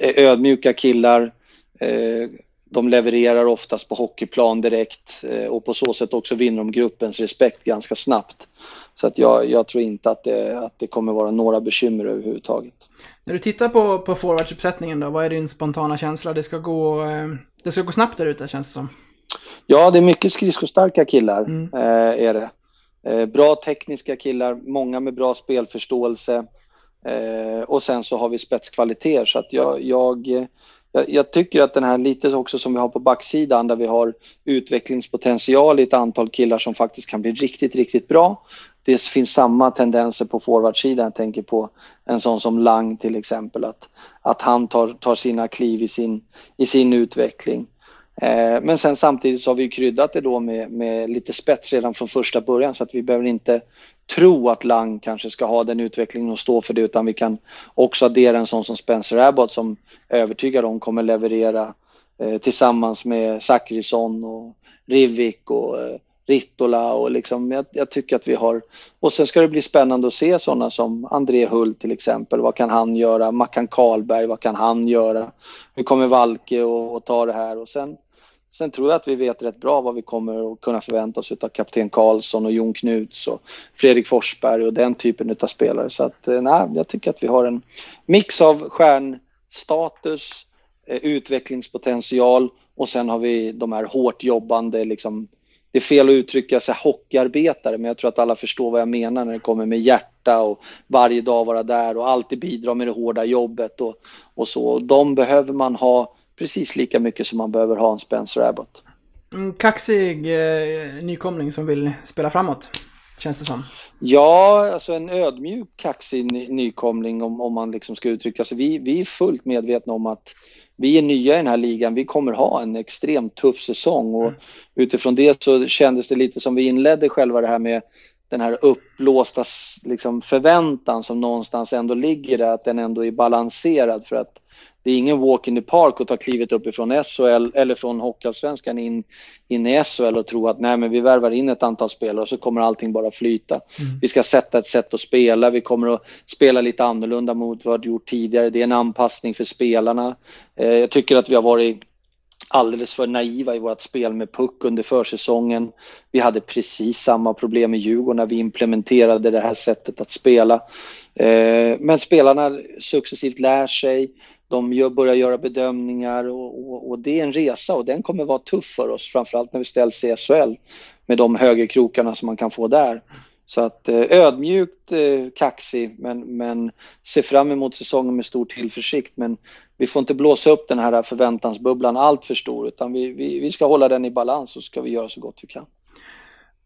eh, ödmjuka killar, eh, de levererar oftast på hockeyplan direkt eh, och på så sätt också vinner de gruppens respekt ganska snabbt. Så att jag, jag tror inte att det, att det kommer vara några bekymmer överhuvudtaget. När du tittar på, på forwardsuppsättningen då, vad är din spontana känsla? Det ska gå, eh, det ska gå snabbt där ute känns det som. Ja, det är mycket skridskostarka killar. Mm. Eh, är det. Eh, bra tekniska killar, många med bra spelförståelse. Eh, och sen så har vi spetskvaliteter så att jag, jag, jag, jag, tycker att den här lite också som vi har på backsidan där vi har utvecklingspotential i ett antal killar som faktiskt kan bli riktigt, riktigt bra det finns samma tendenser på forwardsidan. Jag tänker på en sån som Lang till exempel, att, att han tar, tar sina kliv i sin, i sin utveckling. Eh, men sen samtidigt så har vi kryddat det då med, med lite spets redan från första början så att vi behöver inte tro att Lang kanske ska ha den utvecklingen och stå för det utan vi kan också addera en sån som Spencer Abbott som övertygad om kommer leverera eh, tillsammans med Zachrisson och Rivik och eh, Rittola och liksom, jag, jag, tycker att vi har... Och sen ska det bli spännande att se sådana som André Hult till exempel. Vad kan han göra? Mackan Karlberg, vad kan han göra? Hur kommer Valke att ta det här? Och sen, sen tror jag att vi vet rätt bra vad vi kommer att kunna förvänta oss av kapten Karlsson och Jon Knuts och Fredrik Forsberg och den typen av spelare. Så att, eh, nej, jag tycker att vi har en mix av stjärnstatus, eh, utvecklingspotential och sen har vi de här hårt jobbande liksom det är fel att uttrycka sig hockeyarbetare, men jag tror att alla förstår vad jag menar när det kommer med hjärta och varje dag vara där och alltid bidra med det hårda jobbet och, och så. De behöver man ha precis lika mycket som man behöver ha en Spencer Abbott. Mm, kaxig eh, nykomling som vill spela framåt, känns det som. Ja, alltså en ödmjuk kaxig nykomling om, om man liksom ska uttrycka sig. Vi, vi är fullt medvetna om att vi är nya i den här ligan, vi kommer ha en extremt tuff säsong och mm. utifrån det så kändes det lite som vi inledde själva det här med den här uppblåsta liksom, förväntan som någonstans ändå ligger där, att den ändå är balanserad för att det är ingen walk in the park att ta klivet uppifrån SHL eller från Hockeyallsvenskan in, in i SHL och tro att nej men vi värvar in ett antal spelare och så kommer allting bara flyta. Mm. Vi ska sätta ett sätt att spela, vi kommer att spela lite annorlunda mot vad vi gjort tidigare. Det är en anpassning för spelarna. Eh, jag tycker att vi har varit alldeles för naiva i vårt spel med puck under försäsongen. Vi hade precis samma problem i Djurgården när vi implementerade det här sättet att spela. Eh, men spelarna successivt lär sig, de gör, börjar göra bedömningar och, och, och, det är en resa och den kommer vara tuff för oss, framförallt när vi ställs i SHL med de högerkrokarna som man kan få där. Så att eh, ödmjukt eh, kaxig men, men se fram emot säsongen med stor tillförsikt. Men vi får inte blåsa upp den här förväntansbubblan allt för stor utan vi, vi, vi ska hålla den i balans och ska vi göra så gott vi kan.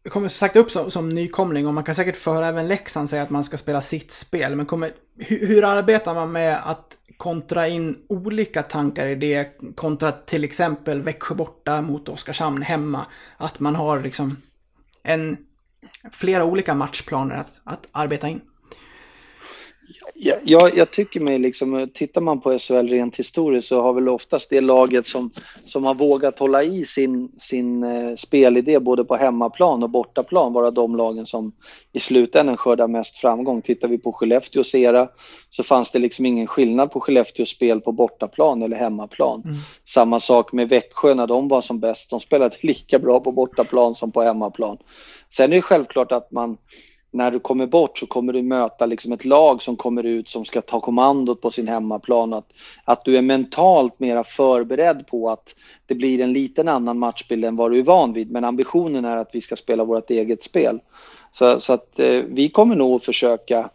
Du kommer sagt upp som, som nykomling och man kan säkert föra även Leksand säga att man ska spela sitt spel. Men kommer, hur, hur arbetar man med att kontra in olika tankar i det kontra till exempel Växjö borta mot Oskarshamn hemma? Att man har liksom en flera olika matchplaner att, att arbeta in. Ja, jag, jag tycker mig liksom, tittar man på SHL rent historiskt så har väl oftast det laget som, som har vågat hålla i sin, sin eh, spelidé både på hemmaplan och bortaplan vara de lagen som i slutändan skördar mest framgång. Tittar vi på Skellefteås era så fanns det liksom ingen skillnad på Skellefteås spel på bortaplan eller hemmaplan. Mm. Samma sak med Växjö när de var som bäst, de spelade lika bra på bortaplan som på hemmaplan. Sen är det självklart att man när du kommer bort så kommer du möta liksom ett lag som kommer ut som ska ta kommandot på sin hemmaplan. Att, att du är mentalt mera förberedd på att det blir en liten annan matchbild än vad du är van vid. Men ambitionen är att vi ska spela vårt eget spel. Så, så att eh, vi kommer nog försöka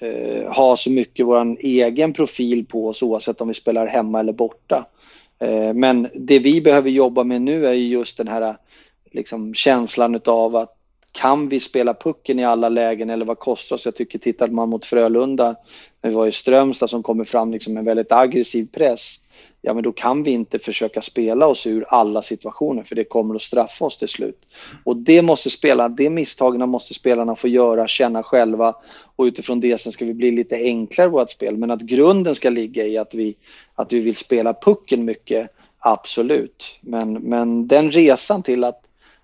eh, ha så mycket vår egen profil på oss oavsett om vi spelar hemma eller borta. Eh, men det vi behöver jobba med nu är just den här liksom, känslan av att kan vi spela pucken i alla lägen eller vad kostar oss? Jag tycker tittar man mot Frölunda när vi var i Strömstad som kommer fram liksom en väldigt aggressiv press. Ja men då kan vi inte försöka spela oss ur alla situationer för det kommer att straffa oss till slut. Och det måste spela, det misstagen måste spelarna få göra, känna själva och utifrån det sen ska vi bli lite enklare i vårt spel. Men att grunden ska ligga i att vi, att vi vill spela pucken mycket, absolut. Men, men den resan till att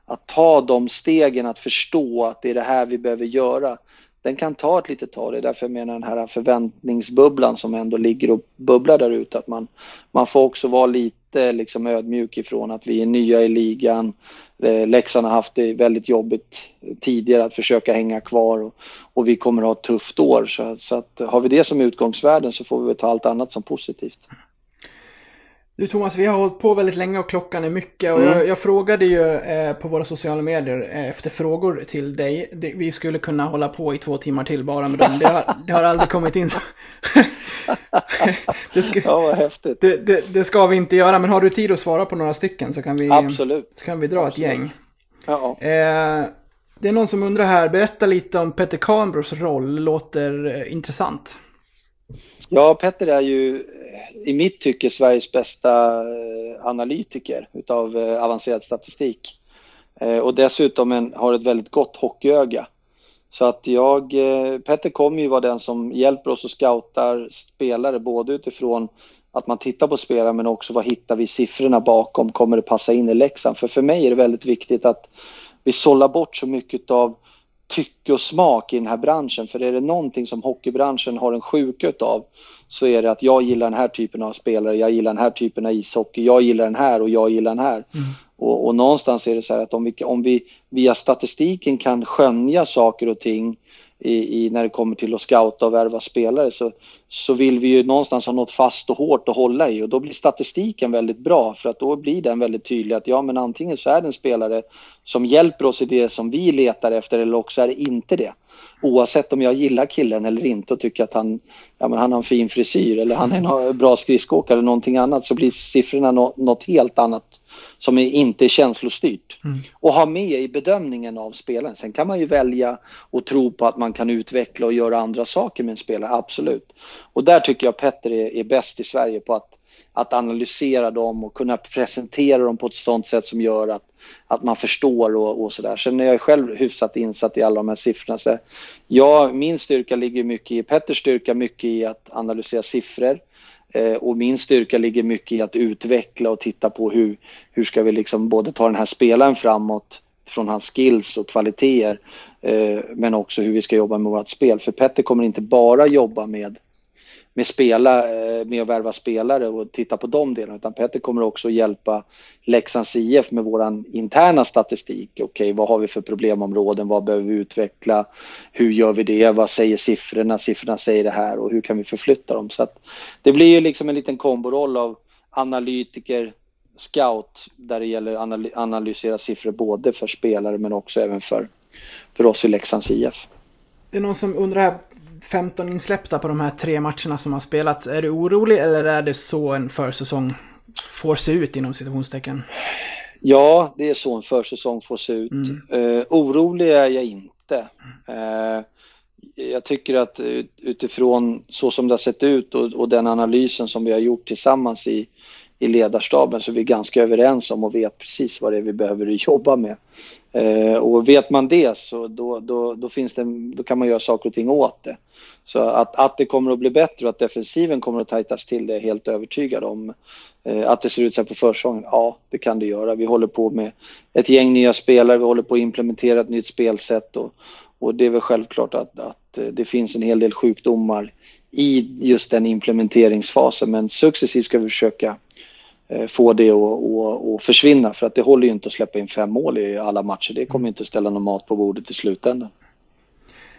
att ta de stegen, att förstå att det är det här vi behöver göra, den kan ta ett litet tag. Det är därför jag menar den här förväntningsbubblan som ändå ligger och bubblar där ute. Att man, man får också vara lite liksom ödmjuk ifrån att vi är nya i ligan. Eh, Leksand har haft det väldigt jobbigt tidigare att försöka hänga kvar och, och vi kommer att ha ett tufft år. Så, så att, har vi det som utgångsvärden så får vi ta allt annat som positivt. Du Thomas, vi har hållit på väldigt länge och klockan är mycket. Och mm. jag, jag, frågade ju eh, på våra sociala medier eh, efter frågor till dig. Det, vi skulle kunna hålla på i två timmar till bara med dem. Det har, det har aldrig kommit in så. det ska, ja, vad häftigt. Det, det, ska vi inte göra, men har du tid att svara på några stycken så kan vi, Absolut. Så kan vi dra Absolut. ett gäng. Ja. Eh, det är någon som undrar här, berätta lite om Petter Kahnbros roll, låter eh, intressant. Ja, Petter är ju i mitt tycke Sveriges bästa eh, analytiker utav eh, avancerad statistik. Eh, och dessutom en, har ett väldigt gott hockeyöga. Så att jag, Petter kommer ju vara den som hjälper oss och scoutar spelare både utifrån att man tittar på spelare men också vad hittar vi siffrorna bakom, kommer det passa in i Leksand? För för mig är det väldigt viktigt att vi sållar bort så mycket av tycke och smak i den här branschen. För är det någonting som hockeybranschen har en sjuka av så är det att jag gillar den här typen av spelare, jag gillar den här typen av ishockey, jag gillar den här och jag gillar den här. Mm. Och, och, någonstans är det så här att om vi, om vi via statistiken kan skönja saker och ting i, i, när det kommer till att scouta och värva spelare så, så vill vi ju någonstans ha något fast och hårt att hålla i och då blir statistiken väldigt bra för att då blir den väldigt tydlig att ja men antingen så är det en spelare som hjälper oss i det som vi letar efter eller också är det inte det. Oavsett om jag gillar killen eller inte och tycker att han, ja, men han har en fin frisyr eller han är en bra skridskoåkare eller någonting annat så blir siffrorna något helt annat som är inte är känslostyrt. Mm. Och ha med i bedömningen av spelaren. Sen kan man ju välja och tro på att man kan utveckla och göra andra saker med en spelare, absolut. Och där tycker jag Petter är, är bäst i Sverige på att, att analysera dem och kunna presentera dem på ett sådant sätt som gör att, att man förstår och, och sådär. Sen är jag själv hyfsat insatt i alla de här siffrorna. Så ja, min styrka ligger mycket i, Petters styrka mycket i att analysera siffror Eh, och min styrka ligger mycket i att utveckla och titta på hur, hur ska vi liksom både ta den här spelaren framåt från hans skills och kvaliteter eh, men också hur vi ska jobba med vårt spel. För Petter kommer inte bara jobba med med, spela, eh, med att värva spelare och titta på de delarna utan Petter kommer också hjälpa Leksands IF med vår interna statistik. Okej, okay, vad har vi för problemområden? Vad behöver vi utveckla? Hur gör vi det? Vad säger siffrorna? Siffrorna säger det här och hur kan vi förflytta dem? Så att det blir ju liksom en liten komboroll av analytiker, scout där det gäller att analysera siffror både för spelare men också även för, för oss i Leksands IF. Det är någon som undrar här. 15 insläppta på de här tre matcherna som har spelats. Är du orolig eller är det så en försäsong får se ut inom situationstecken? Ja, det är så en försäsong får se ut. Mm. Uh, orolig är jag inte. Uh, jag tycker att utifrån så som det har sett ut och, och, den analysen som vi har gjort tillsammans i, i ledarstaben så är vi ganska överens om och vet precis vad det är vi behöver jobba med. Eh, och vet man det så då, då, då, finns det, då kan man göra saker och ting åt det. Så att, att det kommer att bli bättre och att defensiven kommer att tajtas till det är jag helt övertygad om. Eh, att det ser ut så här på försäsongen, ja det kan det göra. Vi håller på med ett gäng nya spelare, vi håller på att implementera ett nytt spelsätt och, och det är väl självklart att, att eh, det finns en hel del sjukdomar i just den implementeringsfasen men successivt ska vi försöka eh, få det att försvinna för att det håller ju inte att släppa in fem mål i alla matcher. Det kommer inte att ställa någon mat på bordet i slutändan.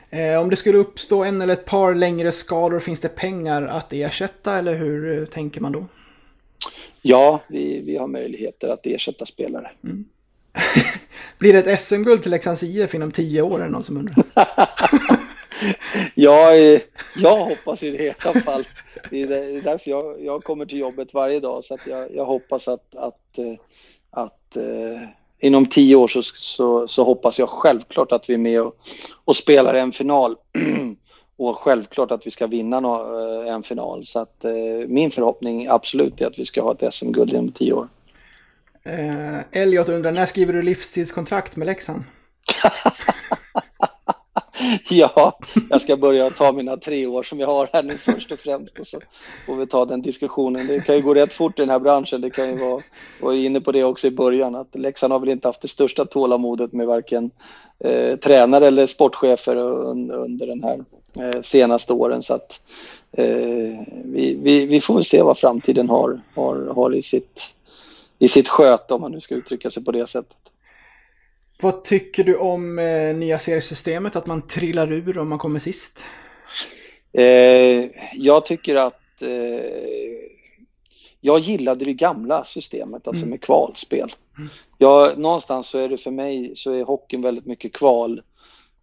Eh, om det skulle uppstå en eller ett par längre skador, finns det pengar att ersätta eller hur eh, tänker man då? Ja, vi, vi har möjligheter att ersätta spelare. Mm. Blir det ett SM-guld till Leksands IF inom tio år, är någon som undrar? jag, jag hoppas ju det i alla fall. Det är därför jag, jag kommer till jobbet varje dag så att jag, jag hoppas att, att, eh, att uh, inom tio år så, så, så, hoppas jag självklart att vi är med och, och spelar en final. och självklart att vi ska vinna no, uh, en final. Så att uh, min förhoppning absolut är att vi ska ha ett SM-guld inom tio år. Eh, Elliot undrar, när skriver du livstidskontrakt med Leksand? ja, jag ska börja ta mina tre år som jag har här nu först och främst och så får vi ta den diskussionen. Det kan ju gå rätt fort i den här branschen. Det kan ju vara, var inne på det också i början, att Leksand har väl inte haft det största tålamodet med varken eh, tränare eller sportchefer under, under den här eh, senaste åren. Så att eh, vi, vi, vi, får väl se vad framtiden har, har, har i, sitt, i sitt sköte om man nu ska uttrycka sig på det sättet. Vad tycker du om eh, nya seriesystemet, att man trillar ur om man kommer sist? Eh, jag tycker att eh, jag gillade det gamla systemet, alltså mm. med kvalspel. Mm. Jag, någonstans så är det för mig så är hockeyn väldigt mycket kval.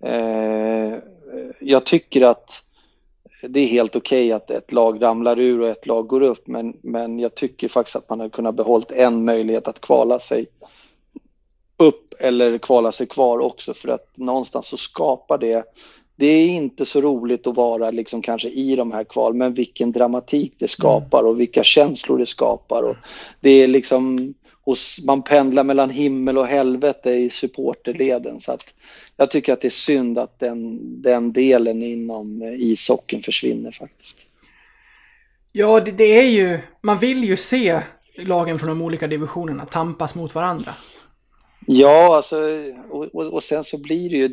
Eh, jag tycker att det är helt okej okay att ett lag ramlar ur och ett lag går upp men, men jag tycker faktiskt att man hade kunnat behållit en möjlighet att kvala sig upp eller kvala sig kvar också för att någonstans så skapar det det är inte så roligt att vara liksom kanske i de här kval, men vilken dramatik det skapar och vilka känslor det skapar. Och det är liksom, man pendlar mellan himmel och helvete i supporterleden. Så att jag tycker att det är synd att den, den delen inom ishockeyn försvinner faktiskt. Ja, det, det är ju, man vill ju se lagen från de olika divisionerna tampas mot varandra. Ja, alltså, och, och, och, sen så blir det ju,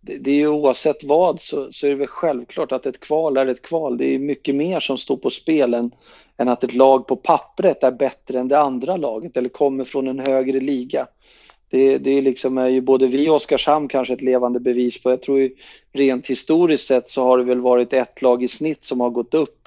det, det är ju oavsett vad så, så är det väl självklart att ett kval är ett kval. Det är mycket mer som står på spel än, än att ett lag på pappret är bättre än det andra laget eller kommer från en högre liga. Det, det är, liksom, är ju både vi och Oskarshamn kanske ett levande bevis på. Jag tror ju rent historiskt sett så har det väl varit ett lag i snitt som har gått upp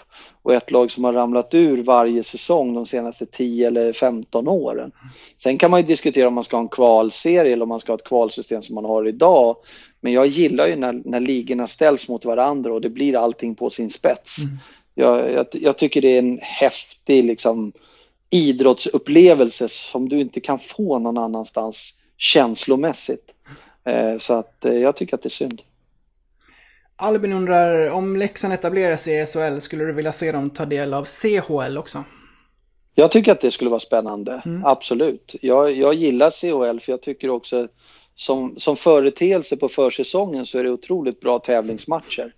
och ett lag som har ramlat ur varje säsong de senaste 10 eller 15 åren. Sen kan man ju diskutera om man ska ha en kvalserie eller om man ska ha ett kvalsystem som man har idag. Men jag gillar ju när, när ligorna ställs mot varandra och det blir allting på sin spets. Mm. Jag, jag, jag, tycker det är en häftig liksom, idrottsupplevelse som du inte kan få någon annanstans känslomässigt. Eh, så att eh, jag tycker att det är synd. Albin undrar, om Leksand etablerar sig i SHL, skulle du vilja se dem ta del av CHL också? Jag tycker att det skulle vara spännande, mm. absolut. Jag, jag gillar CHL för jag tycker också som, som företeelse på försäsongen så är det otroligt bra tävlingsmatcher.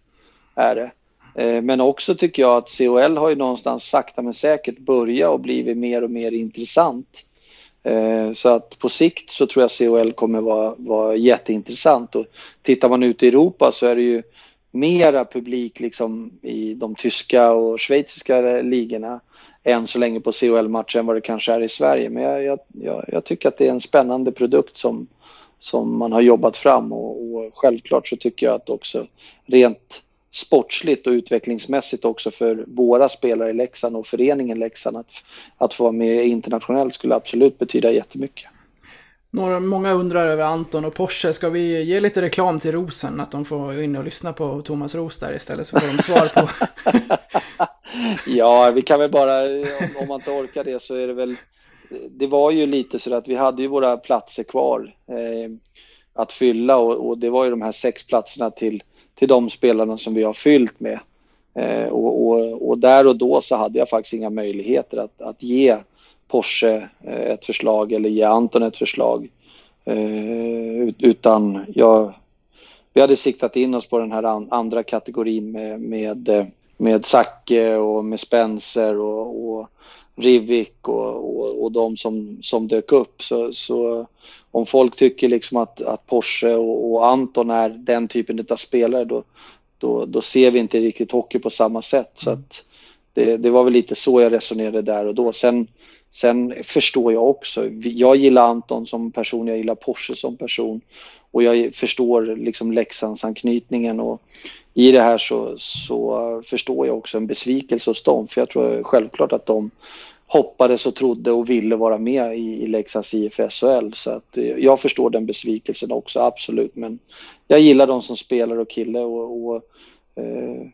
Är det. Eh, men också tycker jag att COL har ju någonstans sakta men säkert börjat och blivit mer och mer intressant. Eh, så att på sikt så tror jag COL kommer vara, vara jätteintressant och tittar man ut i Europa så är det ju mera publik liksom i de tyska och schweiziska ligorna än så länge på CHL-matcher än vad det kanske är i Sverige. Men jag, jag, jag, jag, tycker att det är en spännande produkt som, som man har jobbat fram och, och självklart så tycker jag att också rent sportsligt och utvecklingsmässigt också för våra spelare i Leksand och föreningen Leksand att, att få vara med internationellt skulle absolut betyda jättemycket. Några, många undrar över Anton och Porsche. Ska vi ge lite reklam till Rosen? Att de får in och lyssna på Thomas Ros där istället så får de svar på. ja, vi kan väl bara, om man inte orkar det så är det väl, det var ju lite så att vi hade ju våra platser kvar eh, att fylla och, och, det var ju de här sex platserna till, till de spelarna som vi har fyllt med. Eh, och, och, och, där och då så hade jag faktiskt inga möjligheter att, att ge Porsche eh, ett förslag eller ge Anton ett förslag. Eh, utan jag, vi hade siktat in oss på den här andra kategorin med, med, eh, med Zacke och med Spencer och, och Rivik och, och, och de som, som dök upp. Så, så om folk tycker liksom att, att Porsche och, och, Anton är den typen av spelare då, då, då ser vi inte riktigt hockey på samma sätt. Så att det, det var väl lite så jag resonerade där och då. Sen Sen förstår jag också, jag gillar Anton som person, jag gillar Porsche som person. Och jag förstår liksom Leksandsanknytningen och i det här så, så förstår jag också en besvikelse hos dem. För jag tror självklart att de hoppades och trodde och ville vara med i, i Leksands IF SHL så att eh, jag förstår den besvikelsen också absolut. Men jag gillar de som spelar och kille och, och eh,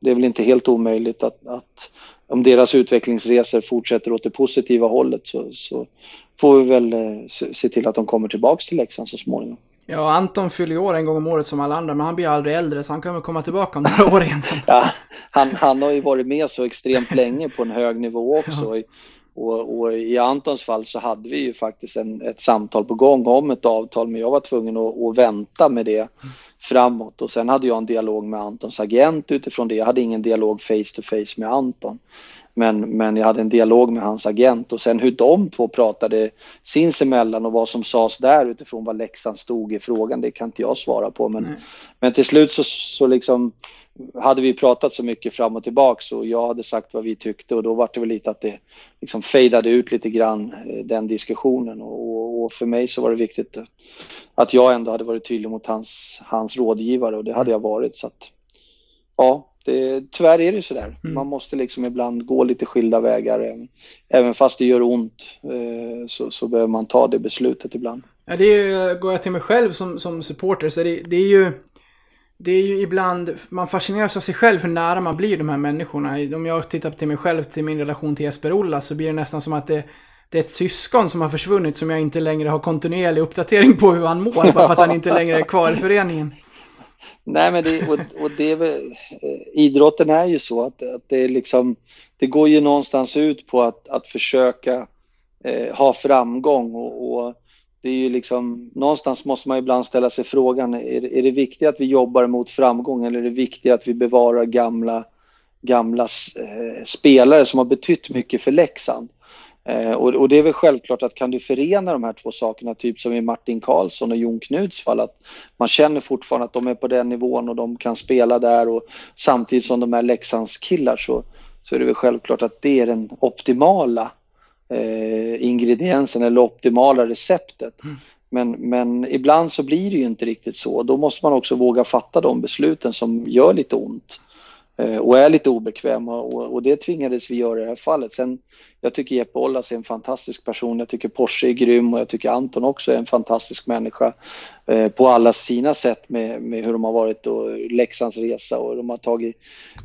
det är väl inte helt omöjligt att, att om deras utvecklingsresor fortsätter åt det positiva hållet så, så får vi väl eh, se till att de kommer tillbaks till Leksand så småningom. Ja, Anton fyller ju år en gång om året som alla andra, men han blir aldrig äldre så han väl komma tillbaka om några år igen. ja, han, han har ju varit med så extremt länge på en hög nivå också. Ja. Och, och, i Antons fall så hade vi ju faktiskt en, ett samtal på gång om ett avtal men jag var tvungen att, att vänta med det framåt och sen hade jag en dialog med Antons agent utifrån det. Jag hade ingen dialog face to face med Anton. Men, men jag hade en dialog med hans agent och sen hur de två pratade sinsemellan och vad som sades där utifrån vad Leksand stod i frågan, det kan inte jag svara på. Men, men till slut så, så liksom hade vi pratat så mycket fram och tillbaks och jag hade sagt vad vi tyckte och då var det väl lite att det liksom fejdade ut lite grann eh, den diskussionen. Och, och, för mig så var det viktigt att jag ändå hade varit tydlig mot hans, hans rådgivare och det hade jag varit. Så att ja, det, tyvärr är det sådär. Mm. Man måste liksom ibland gå lite skilda vägar. Även fast det gör ont eh, så, så behöver man ta det beslutet ibland. Ja, det är, går jag till mig själv som, som supporter så det, det är ju det är ju ibland, man fascineras av sig själv hur nära man blir de här människorna. Om jag tittar till mig själv, till min relation till Jesper Ola, så blir det nästan som att det, det är ett syskon som har försvunnit som jag inte längre har kontinuerlig uppdatering på hur han mår, bara för att han inte längre är kvar i föreningen. Nej, men det, och, och det är väl, eh, idrotten är ju så att, att det är liksom, det går ju någonstans ut på att, att försöka eh, ha framgång och, och, det är ju liksom, någonstans måste man ibland ställa sig frågan, är, är det viktigt att vi jobbar mot framgång eller är det viktigt att vi bevarar gamla, gamla eh, spelare som har betytt mycket för Leksand? Eh, och, och, det är väl självklart att kan du förena de här två sakerna, typ som i Martin Karlsson och Jon Knuts fall, att man känner fortfarande att de är på den nivån och de kan spela där och samtidigt som de är Leksands killar så, så är det väl självklart att det är den optimala eh, ingrediensen eller optimala receptet. Mm. Men, men ibland så blir det ju inte riktigt så. Då måste man också våga fatta de besluten som gör lite ont Eh, och är lite obekväm och, och, det tvingades vi göra i det här fallet. Sen, jag tycker Jeppe Ollas är en fantastisk person, jag tycker Porsche är grym och jag tycker Anton också är en fantastisk människa eh, på alla sina sätt med, med, hur de har varit och Leksands resa och de har tagit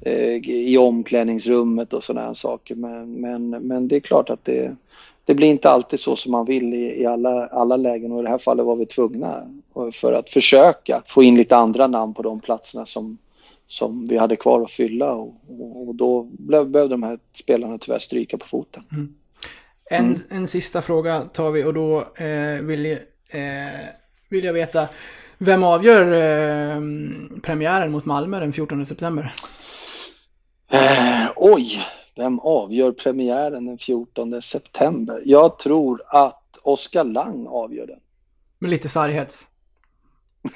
eh, i omklädningsrummet och sådana saker. Men, men, men det är klart att det, det blir inte alltid så som man vill i, i alla, alla lägen och i det här fallet var vi tvungna för att försöka få in lite andra namn på de platserna som, som vi hade kvar att fylla och, och då behövde de här spelarna tyvärr stryka på foten. Mm. En, mm. en sista fråga tar vi och då eh, vill, eh, vill jag veta vem avgör eh, premiären mot Malmö den 14 september? Eh, oj, vem avgör premiären den 14 september? Jag tror att Oskar Lang avgör den. Med lite sarghets.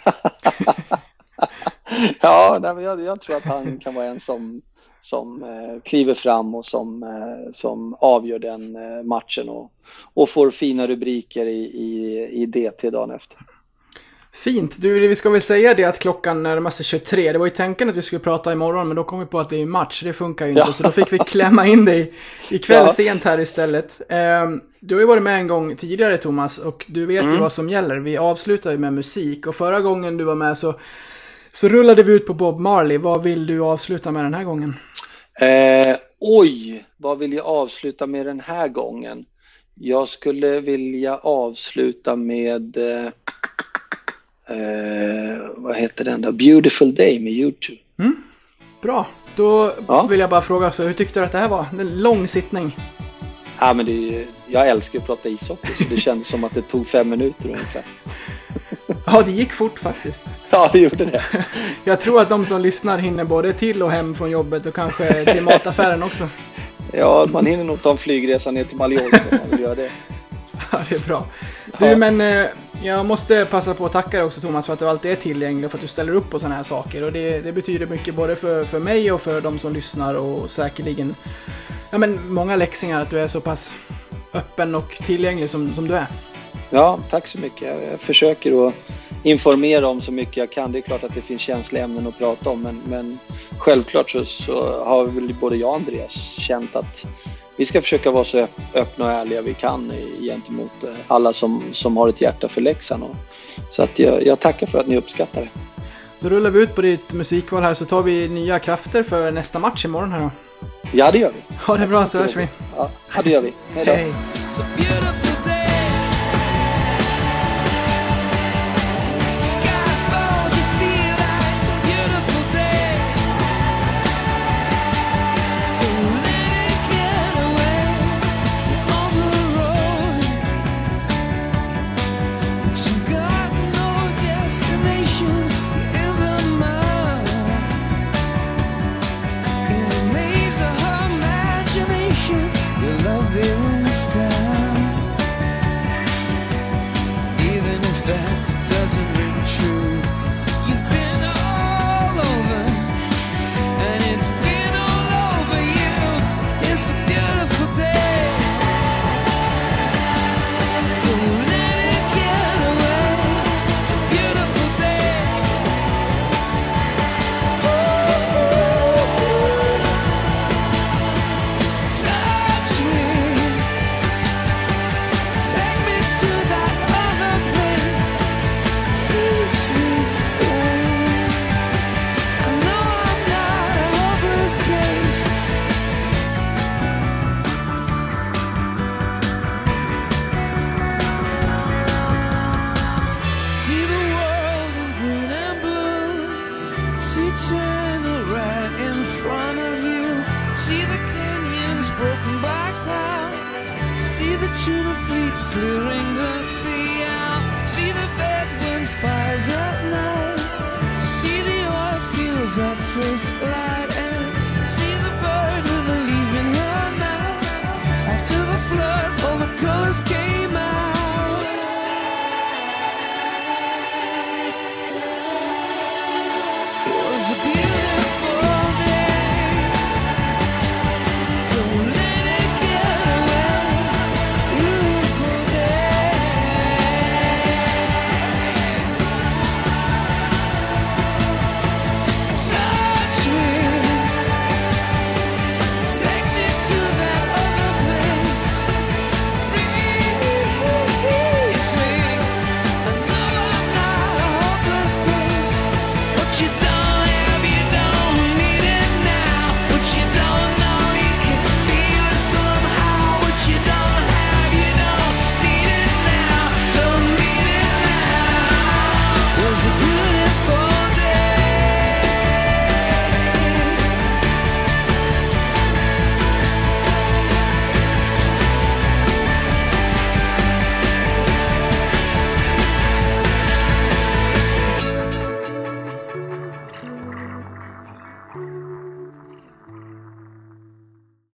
ja, nej, jag, jag tror att han kan vara en som, som eh, kliver fram och som, eh, som avgör den eh, matchen och, och får fina rubriker i, i, i DT dagen efter. Fint. Du, vi ska väl säga det att klockan närmar sig 23. Det var ju tänken att vi skulle prata imorgon, men då kom vi på att det är match. Det funkar ju inte, Ja. så då fick vi klämma in dig ikväll Ja. sent här istället. Ehm, du har ju varit med en gång tidigare, Thomas, och du vet Mm. ju vad som gäller. Vi avslutar ju med musik, och förra gången du var med så, så rullade vi ut på Bob Marley. Vad vill du avsluta med den här gången? Eh, oj, vad vill jag avsluta med den här gången? Jag skulle vilja avsluta med, eh, eh, vad heter den då? Beautiful Day med YouTube. Bra. Då Ja. vill jag bara fråga, så hur tyckte du att det här var? En lång sittning. Ja, men det jag älskar att prata ishockey så det kändes som att det tog fem minuter ungefär. Ja, det gick fort faktiskt. Ja, det gjorde det. Jag tror att de som lyssnar hinner både till och hem från jobbet och kanske till mataffären också. Ja, man hinner nog ta en flygresa ner till Mallorca om man vill göra det. Ja, det är bra. Du, men eh, jag måste passa på att tacka dig också Thomas för att du alltid är tillgänglig och för att du ställer upp på sådana här saker. Och det, det betyder mycket både för, för mig och för de som lyssnar och säkerligen ja, men många läxingar att du är så pass öppen och tillgänglig som, som du är. Ja, tack så mycket. Jag- Jag försöker att informera om så mycket jag kan. Det är klart att det finns känsliga ämnen att prata om, men, men självklart så, så har väl både jag och Andreas känt att vi ska försöka vara så öpp- öppna och ärliga vi kan i- gentemot eh, alla som, som har ett hjärta för Leksand. Och, så att jag, jag tackar för att ni uppskattar det. Då rullar vi ut på ditt musikval här så tar vi nya krafter för nästa match imorgon här då. Ja, det gör vi. Ha det bra så hörs vi. Ja, det gör vi. Hej då. Hej!